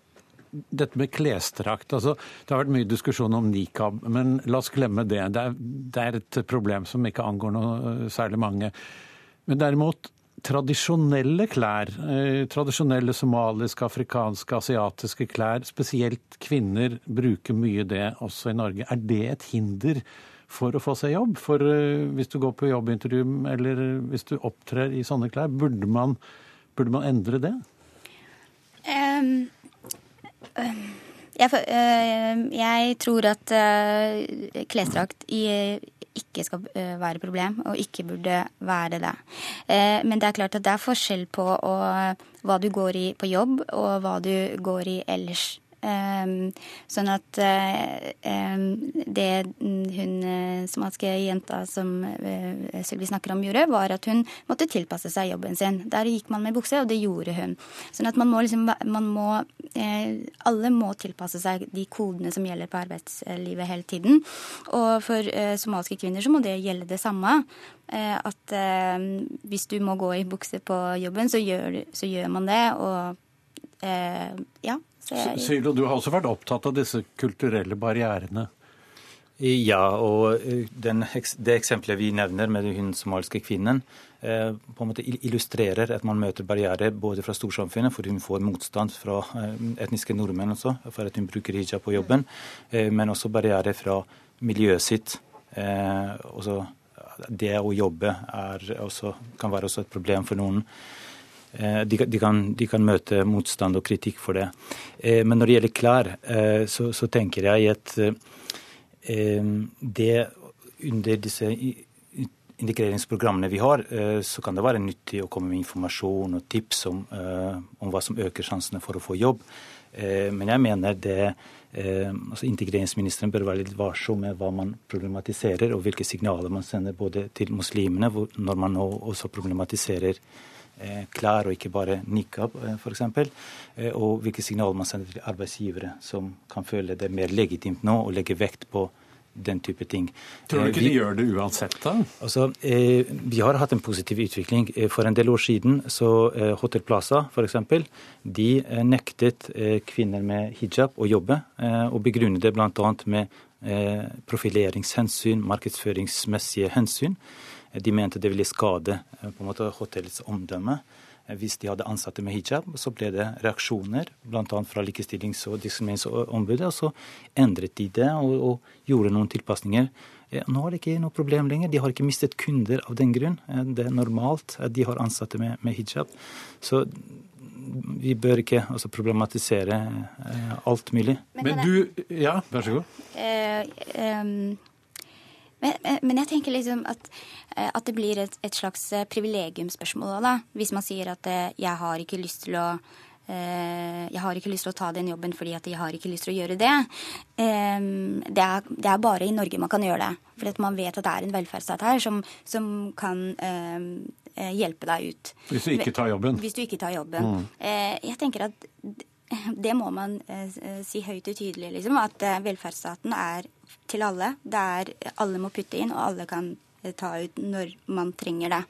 dette med klesdrakt. Altså, det har vært mye diskusjon om nikab, men la oss glemme det. Det er, det er et problem som ikke angår noe særlig mange. Men derimot, tradisjonelle klær, eh, tradisjonelle somaliske, afrikanske, asiatiske klær, spesielt kvinner bruker mye det også i Norge. Er det et hinder for å få seg jobb? For eh, hvis du går på jobbintervju eller hvis du opptrer i sånne klær, burde man, burde man endre det? Um, um. Jeg, jeg, tror at uh, klesdrakt i ikke skal eh, være problem, og ikke burde være det. Eh, men det er klart at det er forskjell på hva du går i på jobb, og hva du går i ellers sånn at um, det hun somaliske jenta som Sylvi snakker om, gjorde, var at hun måtte tilpasse seg jobben sin. Der gikk man med bukse, og det gjorde hun. Sånn at man må liksom man må, Alle må tilpasse seg de kodene som gjelder på arbeidslivet hele tiden. Og for somaliske kvinner så må det gjelde det samme. At hvis du må gå i bukse på jobben, så gjør, så gjør man det. Og ja. Sylo, du har også vært opptatt av disse kulturelle barrierene? Ja, og eh, den, det eksempelet vi nevner med den somaliske kvinnen, eh, på en måte illustrerer at man møter barrierer både fra storsamfunnet, for hun får motstand fra eh, etniske nordmenn også, for at hun bruker hijab på jobben, men også barrierer fra miljøet sitt. Også det å jobbe også, kan være også et problem for noen. Eh, de, de, kan, de, kan, møte motstand og kritikk for det. Eh, men når det gjelder klær, eh, så, så tenker jeg at det under disse integreringsprogrammene vi har, så kan det være nyttig å komme med informasjon og tips om, om hva som øker sjansene for å få jobb. Men jeg mener det altså Integreringsministeren bør være litt varsom med hva man problematiserer, og hvilke signaler man sender både til muslimene, når man nå også problematiserer klær, og ikke bare nikab eh, f.eks. Eh, og hvilke signaler man sender til arbeidsgivere, som kan føle det mer legitimt nå å legge vekt på den type ting. Tror du ikke vi, de gjør det uansett, da? Altså, eh, vi har hatt en positiv utvikling. For en del år siden så eh, Hotel Plaza f.eks. De eh, nektet kvinner med hijab å jobbe, og begrunnet det bl.a. med profileringshensyn, markedsføringsmessige hensyn. De mente det ville skade eh, på en måte hotellets omdømme. Eh, hvis de hadde ansatte med hijab, så ble det reaksjoner, bl.a. fra Likestillings- og diskrimineringsombudet. og Så endret de det og, og gjorde noen tilpasninger. Eh, nå har de ikke noe problem lenger. De har ikke mistet kunder av den grunn. Det er normalt at de har ansatte med, med hijab. Så vi bør ikke altså, problematisere alt mulig. Men du Ja, vær så god. Eh, um men, men, jeg tenker liksom at, eh, at det blir et, et slags privilegiumspørsmål privilegiumsspørsmål da. Hvis man sier at eh, jeg har ikke lyst til å jeg har ikke lyst til å ta den jobben fordi at jeg har ikke lyst til å gjøre det. Det er, det er bare i Norge man kan gjøre det. At man vet at det er en velferdsstat her som, som kan hjelpe deg ut. Hvis du ikke tar jobben? Hvis du ikke tar jobben. Mm. Jeg tenker at det må man si høyt og tydelig, liksom. At velferdsstaten er til alle. Det er alle må putte inn, og alle kan eh, ta ut når man trenger det.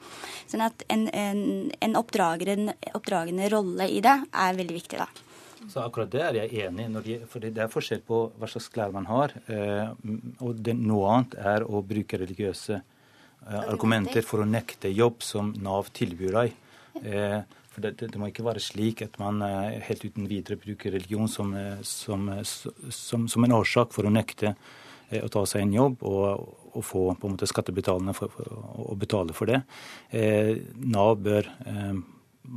Sånn at en, en, en oppdragende, oppdragende rolle i det er veldig viktig, da. Så akkurat det er jeg enig i. For det er forskjell på hva slags klær man har. Eh, og det, noe annet er å bruke religiøse eh, argumenter for å nekte jobb som Nav tilbyr deg. For det, det, må ikke være slik at man helt uten videre bruker religion som, som, som, som en årsak for å nekte Eh, å ta seg en jobb og, og få på en måte skattebetalende for, for, å betale for det. Eh, Nav bør eh,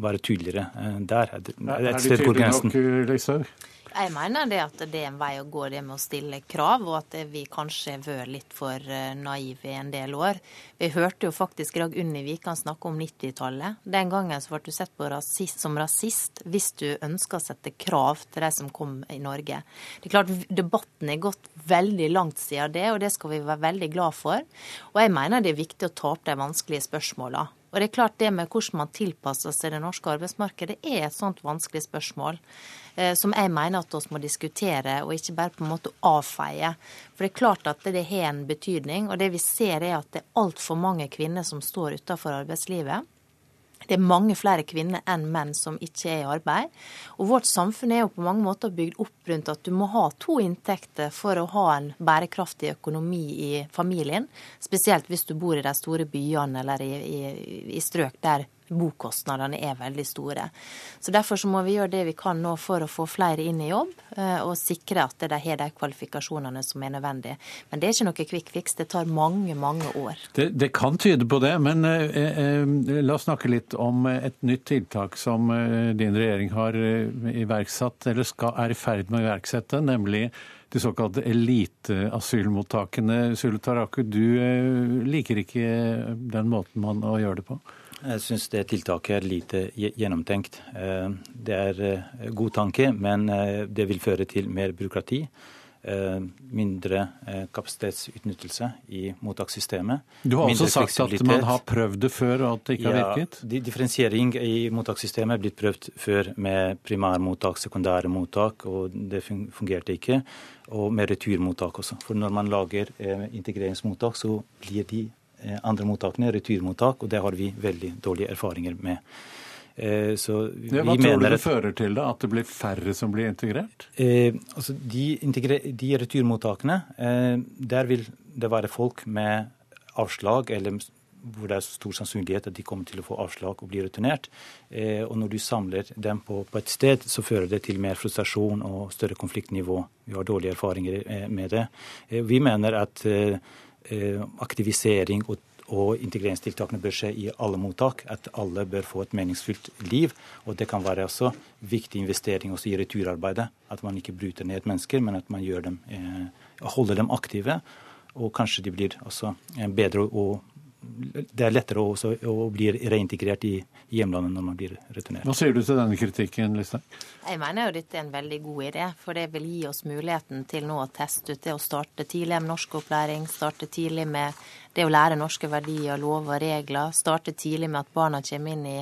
være tydeligere eh, der. Er, er, er, er de tydelig nok, Lyshaug? Jeg mener det at det er en vei å gå, det med å stille krav, og at vi kanskje har vært litt for eh, naive i en del år. Vi hørte jo faktisk dag Unni Wikan snakke om 90-tallet. Den gangen så ble du sett på rasist, som rasist hvis du ønska å sette krav til de som kom i Norge. Det er klart Debatten er gått veldig langt siden det, og det skal vi være veldig glad for. Og jeg mener det er viktig å ta opp de vanskelige spørsmåla. Og det er klart det med hvordan man tilpasser seg det norske arbeidsmarkedet, er et sånt vanskelig spørsmål. Eh, som jeg mener at vi må diskutere, og ikke bare på en måte avfeie. For det er klart at det har en betydning. Og det vi ser er at det er altfor mange kvinner som står utenfor arbeidslivet. Det er mange flere kvinner enn menn som ikke er i arbeid. Og vårt samfunn er jo på mange måter bygd opp rundt at du må ha to inntekter for å ha en bærekraftig økonomi i familien. Spesielt hvis du bor i de store byene eller i, i, i strøk der bokostnadene er veldig store. Så Derfor så må vi gjøre det vi kan nå for å få flere inn i jobb, eh, og sikre at de har de kvalifikasjonene som er nødvendige. Men det er ikke noe quick fix, det tar mange, mange år. Det, det kan tyde på det, men eh, eh, la oss snakke litt om et nytt tiltak som eh, din regjering har eh, iverksatt, eller skal, er i ferd med å iverksette, nemlig de såkalte eliteasylmottakene. Sule Taraku, du liker ikke den måten man å gjøre det på? Jeg syns det tiltaket er lite gjennomtenkt. Det er god tanke, men det vil føre til mer byråkrati. Eh, mindre eh, kapasitetsutnyttelse i mottakssystemet. Du har også sagt at man har prøvd det før og at det ikke har virket? Ja, differensiering i mottakssystemet er blitt prøvd før med primærmottak, sekundære mottak, og det fungerte ikke. Og med returmottak også. For når man lager eh, integreringsmottak, så blir de andre mottakene returmottak, og det har vi veldig dårlige erfaringer med. Eh, så vi ja, hva tror du det fører til, da? At det blir færre som blir integrert? Eh, altså de, de, returmottakene, eh, der vil det være folk med avslag, eller hvor det er stor sannsynlighet at de kommer til å få avslag og bli returnert. Eh, og når du samler dem på, på, et sted, så fører det til mer frustrasjon og større konfliktnivå. Vi har dårlige erfaringer eh, med det. Eh, vi mener at aktivisering og og integreringstiltakene bør skje i alle mottak. At alle bør få et meningsfylt liv. Og det kan være også viktig investering også i returarbeidet. At man ikke bryter ned mennesker, men at man dem, eh, holder dem aktive. Og kanskje de blir også eh, bedre og det er lettere også å bli reintegrert i hjemlandet når man blir returnert. Hva sier du til denne kritikken, Listhaug? Jeg mener jo dette er en veldig god idé. For det vil gi oss muligheten til nå å teste ut det å starte tidlig med norskopplæring, starte tidlig med det å lære norske verdier, lover og regler, starte tidlig med at barna kommer inn i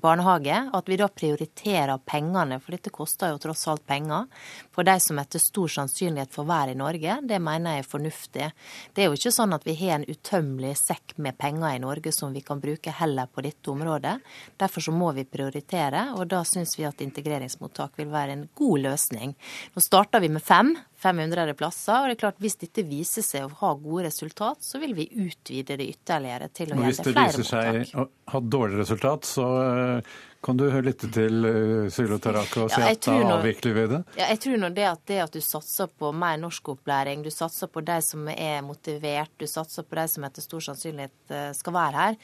barnehage, at vi da prioriterer pengene, for dette koster jo tross alt penger, for de som etter stor sannsynlighet får være i Norge, det mener jeg er fornuftig. Det er jo ikke sånn at vi har en utømmelig sekk med penger i Norge som vi kan bruke heller på dette området. Derfor så må vi prioritere, og da syns vi at integreringsmottak vil være en god løsning. Nå starter vi med fem, 500 plasser. og det er klart Hvis dette viser seg å ha gode resultat, så vil vi utvide det ytterligere til å gjelde flere mottak. Hvis det viser seg å ha dårlig resultat, så eh, kan du litt til uh, Sylo Tarako og si ja, at da avvikler vi det? Ja, jeg tror nå det at, det at du satser på mer norskopplæring, du satser på de som er motivert, du satser på de som etter stor sannsynlighet eh, skal være her,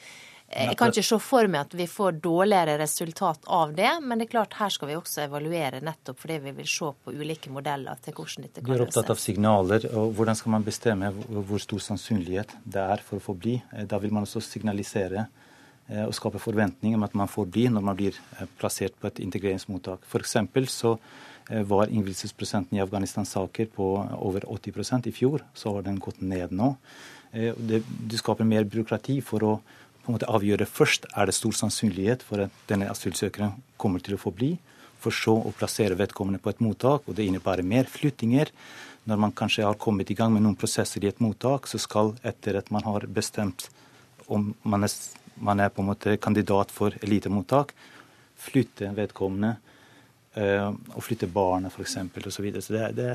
jeg kan ikke se for meg at vi får dårligere resultat av det, men det er klart her skal vi også evaluere nettopp fordi vi vil se på ulike modeller til hvordan dette kan løses. Du er opptatt av signaler, og hvordan skal man bestemme hvor stor sannsynlighet det er for å få bli? Eh, da vil man også signalisere eh, og skape forventninger om at man får bli når man blir eh, plassert på et integreringsmottak. For så var innvilgelsesprosenten i Afghanistan-saker på over 80% i fjor. Så har den gått ned nå. Det, du skaper mer byråkrati for å på en måte avgjøre først er det stor sannsynlighet for at denne asylsøkeren kommer til å få bli, for så å plassere vedkommende på et mottak. og Det innebærer mer flyttinger. Når man kanskje har kommet i gang med noen prosesser i et mottak, så skal etter at man har bestemt om man er, man er på en måte kandidat for elitemottak, flytte vedkommende å flytte barnet f.eks. osv. Så, videre. så det, det,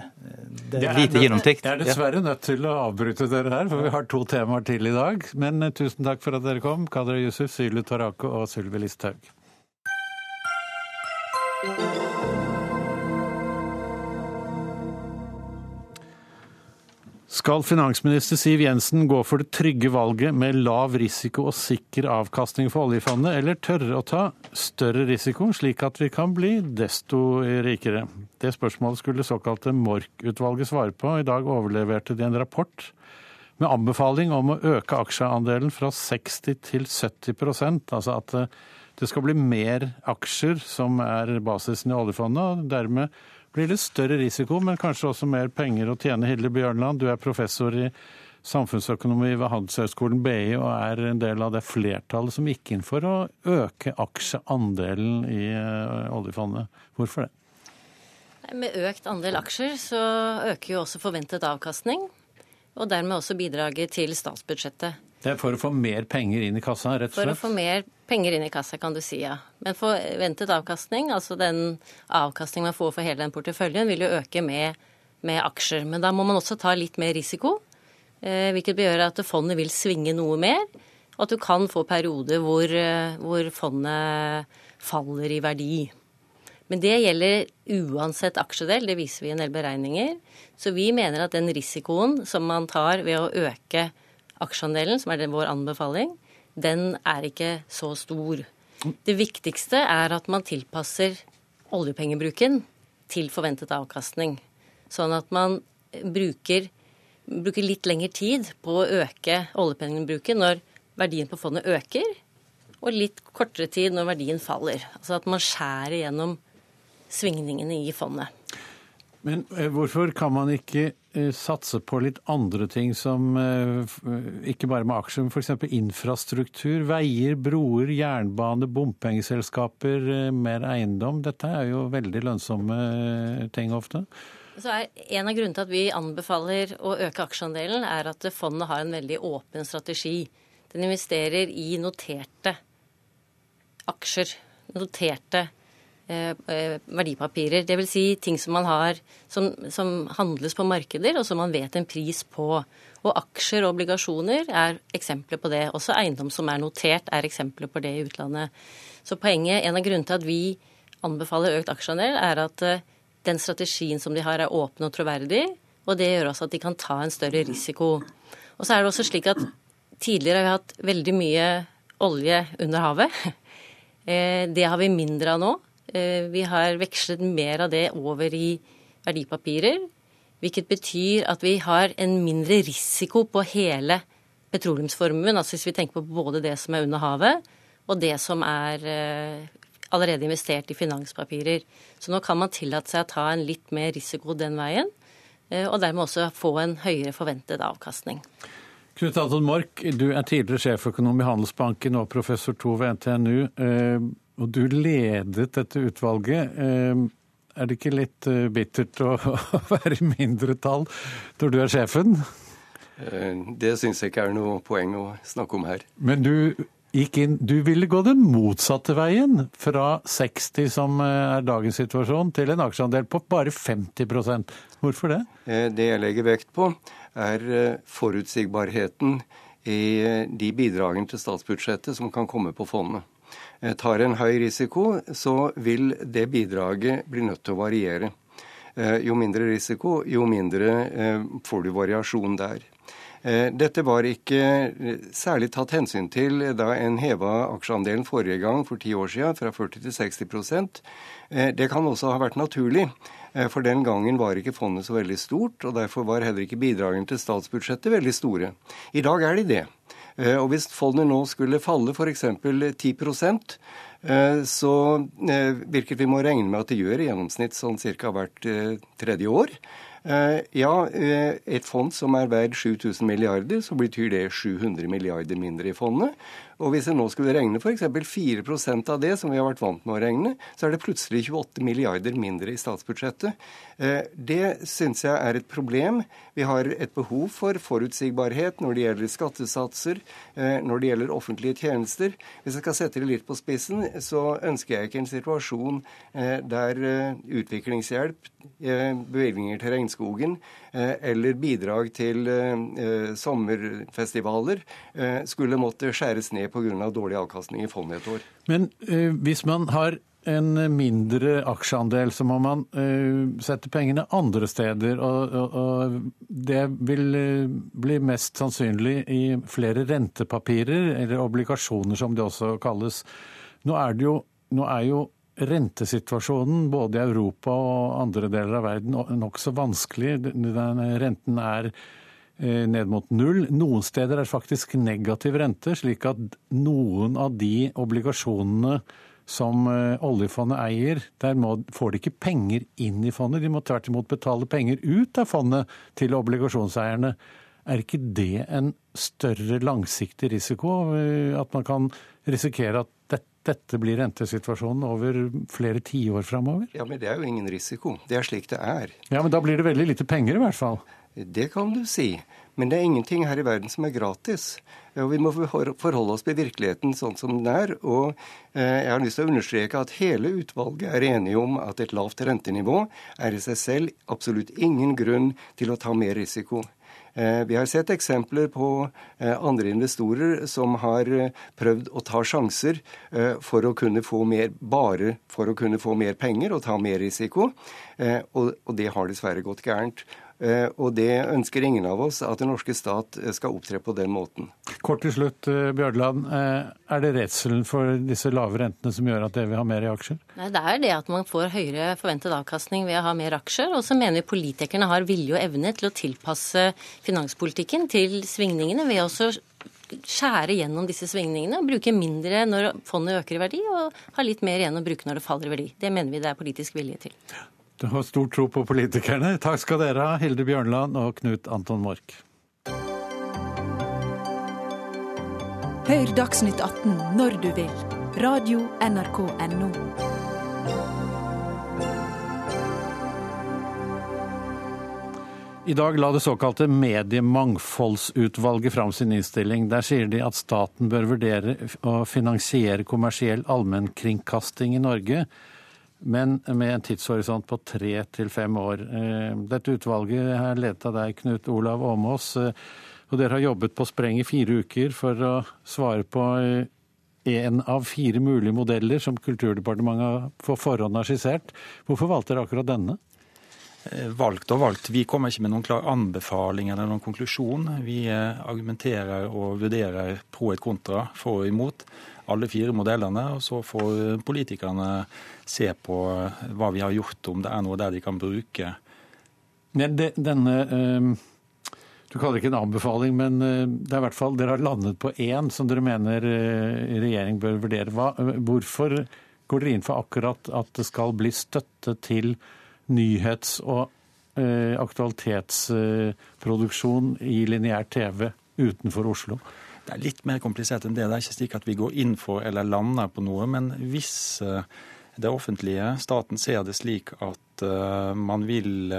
det er lite gjennomtenkt. Jeg er dessverre nødt til å avbryte dere her, for vi har to temaer til i dag. Men eh, tusen takk for at dere kom, Kadra Yusuf, Sylu Tarako og Sylvi Listhaug. Skal finansminister Siv Jensen gå for det trygge valget med lav risiko og sikker avkastning for oljefondet, eller tørre å ta større risiko, slik at vi kan bli desto rikere? Det spørsmålet skulle såkalte Mork-utvalget svare på. I dag overleverte de en rapport med anbefaling om å øke aksjeandelen fra 60 til 70% altså at det skal bli mer aksjer som er basisen i oljefondet, og dermed blir det større risiko, men kanskje også mer penger å tjene. Hilde Bjørnland, du er professor i samfunnsøkonomi ved Handelshøyskolen BI og er en del av det flertallet som gikk inn for å øke aksjeandelen i eh, oljefondet. Hvorfor det? Med økt andel aksjer så øker jo også forventet avkastning, og dermed også bidraget til statsbudsjettet. Det er for å få mer penger inn i kassa, rett og slett? For å få mer penger inn i kassa, kan du si, ja. Men forventet avkastning, altså den avkastning man får for hele den porteføljen, vil jo øke med, med aksjer. Men da må man også ta litt mer risiko, eh, hvilket gjør at fondet vil svinge noe mer. Og at du kan få perioder hvor, eh, hvor fondet faller i verdi. Men det gjelder uansett aksjedel, det viser vi i en del beregninger. Så vi mener at den risikoen som man tar ved å øke aksjeandelen, som er vår anbefaling, den er ikke så stor. Det viktigste er at man tilpasser oljepengebruken til forventet avkastning. Sånn at man bruker, bruker litt lengre tid på å øke oljepengebruken når verdien på fondet øker, og litt kortere tid når verdien faller. Altså at man skjærer gjennom svingningene i fondet. Men eh, hvorfor kan man ikke satse på litt andre ting som eh, ikke bare med aksjer, men f.eks. infrastruktur, veier, broer, jernbane, bompengeselskaper, mer eiendom? Dette er jo veldig lønnsomme ting ofte. Så er En av grunnene til at vi anbefaler å øke aksjeandelen, er at fondet har en veldig åpen strategi. Den investerer i noterte aksjer, noterte eh, eh, verdipapirer. Dvs. Si ting som man har som, som, handles på markeder, og som man vet en pris på. Og aksjer og obligasjoner er eksempler på det. Også eiendom som er notert, er eksempler på det i utlandet. Så poenget, en av grunnene til at vi anbefaler økt aksjeandel, er at eh, den strategien som de har, er åpen og troverdig. Og det gjør også at de kan ta en større risiko. Og så er det også slik at tidligere har vi hatt veldig mye olje under havet. Eh, det har vi mindre av nå. Eh, vi har vekslet mer av det over i verdipapirer. Hvilket betyr at vi har en mindre risiko på hele petroleumsformuen. Altså hvis vi tenker på både det som er under havet, og det som er eh, allerede investert i finanspapirer. Så nå kan man tillate seg å ta en litt mer risiko den veien, og dermed også få en høyere forventet avkastning. Knut Anton Mork, du er tidligere sjeføkonom i Handelsbanken og professor to ved NTNU. Eh, og du ledet dette utvalget. Eh, er det ikke litt eh, bittert å være i mindretall når du er sjefen? Det syns jeg ikke er noe poeng å snakke om her. Men du gikk inn Du ville gå den motsatte veien, fra 60 som er dagens situasjon, til en aksjeandel på bare 50% Hvorfor det? Det jeg legger vekt på, er eh, forutsigbarheten i eh, de bidragene til statsbudsjettet som kan komme på fondet. Eh, tar en høy risiko, så vil det bidraget bli nødt til å variere. Jo mindre risiko, jo mindre får du variasjon der. Dette var ikke særlig tatt hensyn til da en heva aksjeandelen forrige gang, for ti år siden, fra 40 til 60% Det kan også ha vært naturlig. Eh, for den gangen var ikke fondet så veldig stort, og derfor var heller ikke bidragene til statsbudsjettet veldig store. I dag er de det. Eh, og hvis fondet nå skulle falle f.eks. 10 eh, så hvilket vi må regne med at det gjør i gjennomsnitt sånn ca. hvert tredje år. Ja, et fond som er verdt 7000 milliarder, så betyr det 700 milliarder mindre i fondet. Og hvis en nå skulle regne f.eks. 4% av det, som vi har vært vant med å regne, så er det plutselig 28 milliarder mindre i statsbudsjettet. Eh, det syns jeg er et problem. Vi har et behov for forutsigbarhet når det gjelder skattesatser, eh, når det gjelder offentlige tjenester. Hvis jeg skal sette det litt på spissen, så ønsker jeg ikke en situasjon eh, der utviklingshjelp, bevilgninger til regnskogen eller bidrag til sommerfestivaler skulle måtte skjæres ned pga. dårlig avkastning i fondet et år. Men hvis man har en mindre aksjeandel, så må man sette pengene andre steder. Og, det vil bli mest sannsynlig i flere rentepapirer, eller obligasjoner som det også kalles. Nå er, jo, nå er jo rentesituasjonen både i Europa og andre deler av verden nokså vanskelig. Renten er Eh, ned mot null. Noen steder er faktisk negativ rente, slik at noen av de obligasjonene som eh, oljefondet eier, der må, får de ikke penger inn i fondet. De må tvert imot betale penger ut av fondet til obligasjonseierne. Er ikke det en større langsiktig risiko? Eh, at man kan risikere at dette blir rentesituasjonen over flere tiår framover? Ja, men det er jo ingen risiko. Det er slik det er. Ja, Men da blir det veldig lite penger i hvert fall? Det kan du si. Men det er ingenting her i verden som er gratis. Og vi må forholde oss til virkeligheten sånn som den er. Og eh, jeg har lyst til å understreke at hele utvalget er enige om at et lavt rentenivå er i seg selv absolutt ingen grunn til å ta mer risiko. Eh, vi har sett eksempler på eh, andre investorer som har prøvd å ta sjanser for å kunne få mer, bare for å kunne få mer penger og ta mer risiko. Og det har dessverre gått gærent. Eh, og det ønsker ingen av oss, at den norske stat eh, skal opptre på den måten. Kort til slutt, eh, Bjørnland. Er det redselen for disse lave rentene som gjør at dere vil ha mer i aksjer? Nei, Det er det at man får høyere forventet avkastning ved å ha mer aksjer. Og så mener vi politikerne har vilje og evne til å tilpasse finanspolitikken til svingningene ved å skjære gjennom disse svingningene og bruke mindre når fondet øker i verdi, og ha litt mer igjen å bruke når det faller i verdi. Det mener vi det er politisk vilje til. Du har stor tro på politikerne. Takk skal dere ha, Hilde Bjørnland og Knut Anton Mork. Hør Dagsnytt 18 når du vil. Radio NRK Radio.nrk.no. I dag la det såkalte Mediemangfoldsutvalget fram sin innstilling. Der sier de at staten bør vurdere å finansiere kommersiell allmennkringkasting i Norge, men med en tidshorisont på tre til fem år. Eh, dette utvalget er ledet av deg, Knut Olav Åmås, eh, og dere har jobbet på spreng i fire uker for å svare på en eh, av fire mulige modeller som Kulturdepartementet på forhånd har skissert. Hvorfor valgte dere akkurat denne? Valgt og valgt. Vi kommer ikke med noen klar anbefaling eller noen konklusjon. Vi argumenterer og vurderer pro et kontra, for og imot, alle fire modellene. Og så får politikerne se på eh, hva vi har gjort, om det er noe der de kan bruke. Men det, denne, Du kaller det ikke en anbefaling, men det er i hvert fall, dere har landet på én som dere mener regjering bør vurdere. Hva, hvorfor går dere inn for akkurat at det skal bli støtte til nyhets- og eh, aktualitetsproduksjon i lineær TV utenfor Oslo? Det er litt mer komplisert enn det. Det er ikke slik at vi går inn for eller lander på noe. Men hvis eh, det offentlige, staten, ser det slik at eh, man vil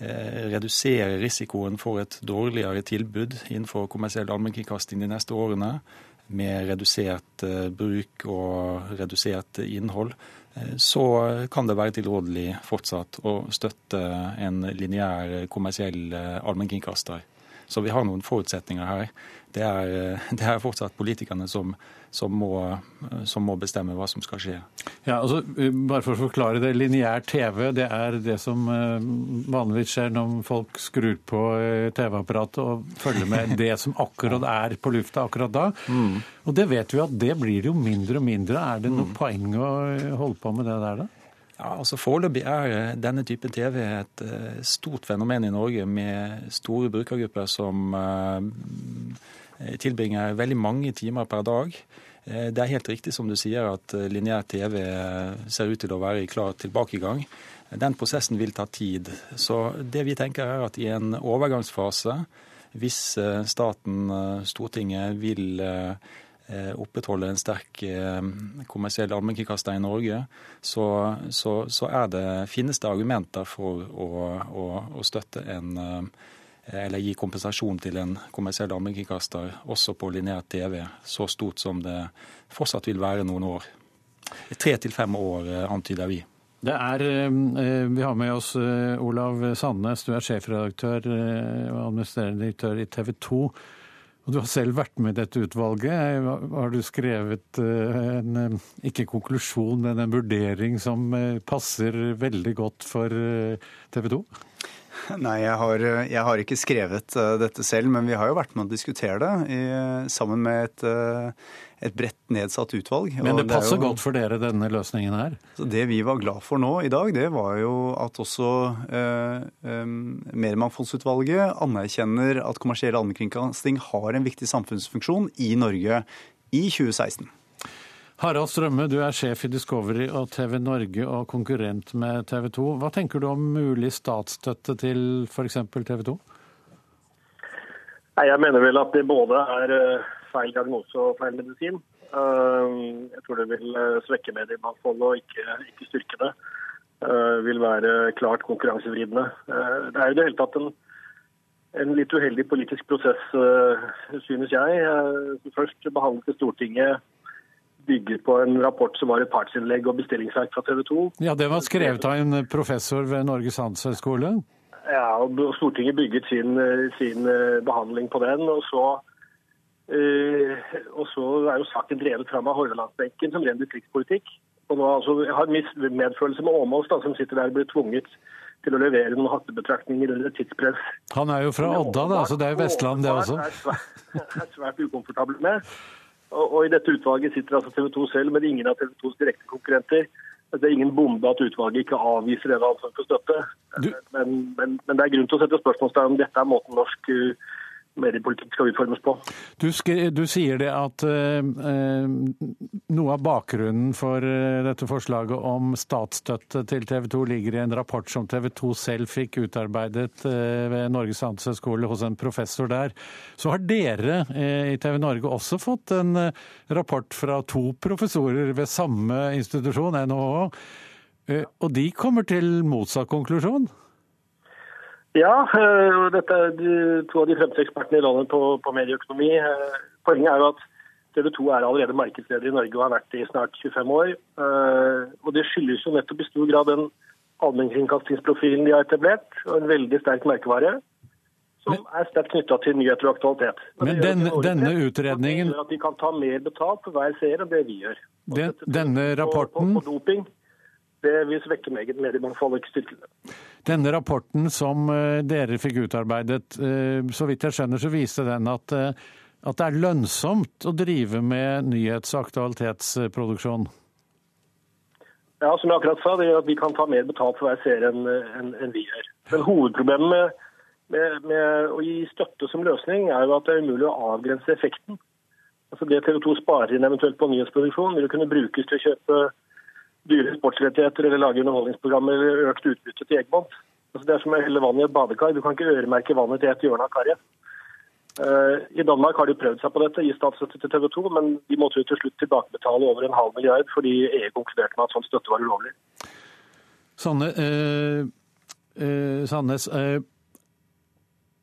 redusere risikoen for et dårligere tilbud innenfor kommersiell allmennkringkasting de neste årene, med redusert bruk og redusert innhold, Eh, så kan det være tilrådelig fortsatt å støtte en lineær kommersiell eh, allmennkringkaster. Så vi har noen forutsetninger her. Det er, eh, det er fortsatt politikerne som, som, må, som, må, bestemme hva som skal skje. Ja, altså, bare for å forklare det. Lineær TV det er det som vanligvis skjer når folk skrur på TV-apparatet og følger med det som akkurat er på lufta akkurat da. Mm. Og det vet vi at det blir jo mindre og mindre. Er det noe mm. poeng å holde på med det der, da? Ja, altså Foreløpig er eh, denne typen TV et eh, stort fenomen i Norge, med store brukergrupper som eh, tilbringer veldig mange timer per dag. Det er helt riktig som du sier at lineær TV ser ut til å være i klar tilbakegang. Den prosessen vil ta tid. Så det vi tenker er at i en overgangsfase, hvis staten, Stortinget, vil opprettholde en sterk eh, kommersiell allmennkringkaster i Norge, så, så, så det, finnes det argumenter for å, å, å støtte en eh, eller gi kompensasjon til en kommersiell allmennkringkaster også på lineær TV, så stort som det fortsatt vil være noen år. Tre til fem år, antyder vi. Det er, Vi har med oss Olav Sandnes, du er sjefredaktør og administrerende direktør i TV 2. Og Du har selv vært med i dette utvalget. Har du skrevet eh, en, eh, ikke konklusjon, men en vurdering som eh, passer veldig godt for TV 2? Nei, jeg har, jeg har, ikke skrevet dette selv, men vi har jo vært med å diskutere det i, sammen med et, et bredt nedsatt utvalg. Men det passer det jo, godt for dere, denne løsningen her? Det vi var glad for nå i dag, det var jo at også eh, eh, Mediemangfoldsutvalget anerkjenner at kommersiell allmennkringkasting har en viktig samfunnsfunksjon i Norge i 2016. Harald Strømme, du er sjef i Discovery og TV Norge og konkurrent med TV 2. Hva tenker du om mulig statsstøtte til f.eks. TV 2? Jeg mener vel at det både er eh, feil diagnose og feil medisin. Eh, jeg tror det vil eh, svekke mediemangfoldet og ikke, ikke styrke det. Det vil være klart konkurransevridende. Det er jo det hele tatt en, en litt uheldig politisk prosess, synes jeg. Først behandlet Stortinget bygger på en rapport som var et partsinnlegg og bestillingsverk fra TV 2. Ja, Det var skrevet av en professor ved Norges handelshøyskole? Ja, og Stortinget bygget sin, sin, behandling på den. og så og så er jo saken drevet fram av Hordalandsbenken som ren distriktspolitikk. Og nå altså, jeg har medfølelse med Åmås, da, som sitter der og blir tvunget til å levere noen hattebetraktninger under et tidspress. Han er jo fra Odda, da, så det er Vestland, det også? Er svært, er svært ukomfortabel med. Og, og, I dette utvalget sitter altså TV 2 selv, men ingen av TV 2s direkte konkurrenter. Det er ingen bombe at utvalget ikke avviser denne ansvaret for støtte. Men, men, men, det er grunn til å sette spørsmålstegn om dette er måten norsk uh, mediepolitikk skal utformes på. Du, du sier det at eh, noe av bakgrunnen for uh, dette forslaget om statsstøtte til TV 2 ligger i en rapport som TV 2 selv fikk utarbeidet eh, ved Norges handelshøyskole hos en professor der. Så har dere i TV Norge også fått en rapport fra to professorer ved samme institusjon, NHH, og de kommer til motsatt konklusjon? Ja, eh, dette er to av de fremste ekspertene i landet på, på medieøkonomi. Eh, poenget er jo at TV 2 er allerede markedsleder i Norge og har vært det i snart 25 år. Eh, og Det skyldes jo nettopp i stor grad den allmennkringkastingsprofilen de har etablert, og en veldig sterk merkevare. Som er sterkt knytta til nyheter og aktualitet. Men, men den, denne utredningen At de kan ta mer betalt for hver seer enn det vi gjør. Den, denne rapporten på, på, på doping, det vil svekke mediemangfoldet, ikke styrke det. Denne rapporten som eh, dere fikk utarbeidet, eh, så vidt jeg skjønner, så viste den at, eh, at det er lønnsomt å drive med nyhets- og aktualitetsproduksjon? Ja, som jeg akkurat sa, det gjør at vi kan ta mer betalt for hver serie enn en, en vi gjør. Men hovedproblemet med, med, med, å gi støtte som løsning, er jo at det er umulig å avgrense effekten. Altså Det TV 2 sparer inn eventuelt på nyhetsproduksjon, vil kunne brukes til å kjøpe dyre sportsrettigheter eller lage underholdningsprogrammer eller økt utbytte til Egmont. Altså det er som å helle vann i et badekar. Du kan ikke øremerke vannet til et hjørne av karet. Uh, I Danmark har de prøvd seg på dette, gi statsstøtte til TV 2, men de måtte jo til slutt tilbakebetale over en halv milliard fordi EU konkluderte med at sånn støtte var ulovlig. Sanne, uh, uh, Sandnes,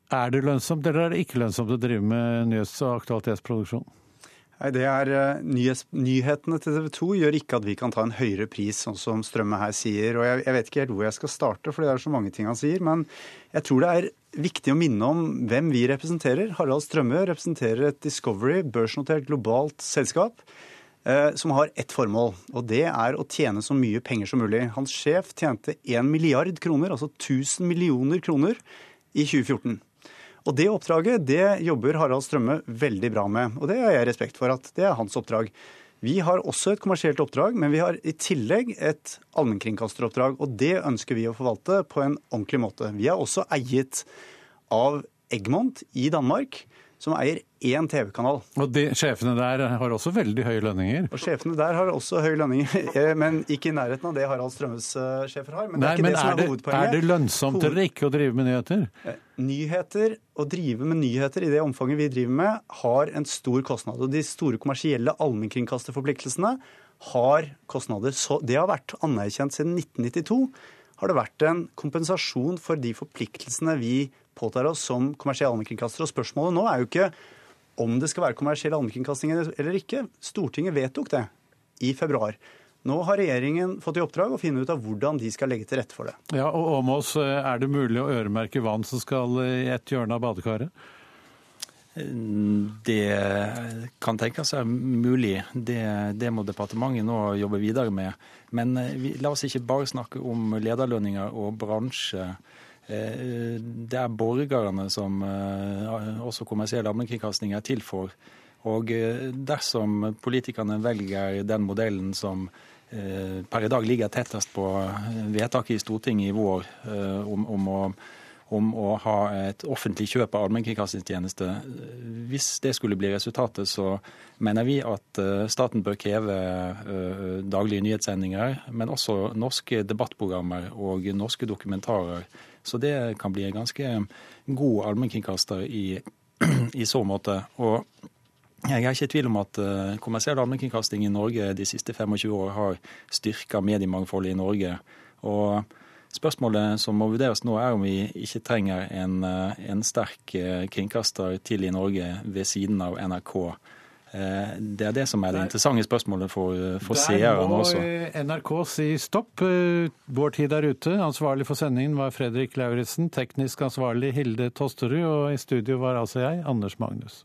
er det lønnsomt eller er det ikke lønnsomt å drive med nyhets- og aktualitetsproduksjon? Nei, det er uh, Nyhetene til TV 2 gjør ikke at vi kan ta en høyere pris, sånn som Strømme her sier. Og jeg, jeg, vet ikke helt hvor jeg skal starte, for det er så mange ting han sier. Men jeg tror det er viktig å minne om hvem vi representerer. Harald Strømme representerer et Discovery, børsnotert globalt selskap. Uh, som har ett formål, og det er å tjene så mye penger som mulig. Hans sjef tjente 1 milliard kroner, altså 1000 millioner kroner, i 2014. Og det oppdraget det jobber Harald Strømme veldig bra med, og det har jeg respekt for at det er hans oppdrag. Vi har også et kommersielt oppdrag, men vi har i tillegg et allmennkringkasteroppdrag. Og det ønsker vi å forvalte på en ordentlig måte. Vi er også eiet av Egmont i Danmark som eier én TV-kanal. Og de, Sjefene der har også veldig høye lønninger? Og Sjefene der har også høye lønninger, eh, men ikke i nærheten av det Harald Strømmes uh, sjefer har. Men det er ikke men det som er, er hovedpoenget. Er det lønnsomt Hoved... eller ikke å drive med nyheter? Eh, nyheter, å drive med nyheter i det omfanget vi driver med, har en stor kostnad. Og de store kommersielle allmennkringkasterforpliktelsene har kostnader. Så det har vært anerkjent siden 1992 har det vært en kompensasjon for de forpliktelsene vi påtar oss som kommersiell allmennkringkaster. Og spørsmålet nå er jo ikke om det skal være kommersiell allmennkringkasting eller ikke. Stortinget vedtok det i februar. Nå har regjeringen fått i oppdrag å finne ut av hvordan de skal legge til rette for det. Ja, og Åmås, er det mulig å øremerke vann som skal i et hjørne av badekaret? Det kan tenkes er mulig. Det, det, må departementet nå jobbe videre med. Men vi, la oss ikke bare snakke om lederlønninger og bransje. Eh, det er borgerne som eh, også kommersiell allmennkringkasting er til for. Og eh, dersom politikerne velger den modellen som per i dag ligger tettest på vedtaket i Stortinget i vår om, om, å, om å, ha et offentlig kjøp av allmennkringkastingstjeneste. Hvis det skulle bli resultatet, så mener vi at staten bør kreve daglige nyhetssendinger, men også norske debattprogrammer og norske dokumentarer så det kan bli en ganske god allmennkringkaster i, i så måte. Og jeg er ikke i tvil om at uh, kommersiell allmennkringkasting i Norge de siste 25 år har styrka mediemangfoldet i Norge. Og Spørsmålet som må vurderes nå, er om vi ikke trenger en, uh, en sterk uh, kringkaster til i Norge ved siden av NRK. Eh, det er det som er det interessante spørsmålet for, eh, for seerne også. Der må NRK si stopp. Eh, vår tid er ute. Ansvarlig for sendingen var Fredrik Lauritzen. Teknisk ansvarlig Hilde Tosterud. Og i studio var altså jeg, Anders Magnus.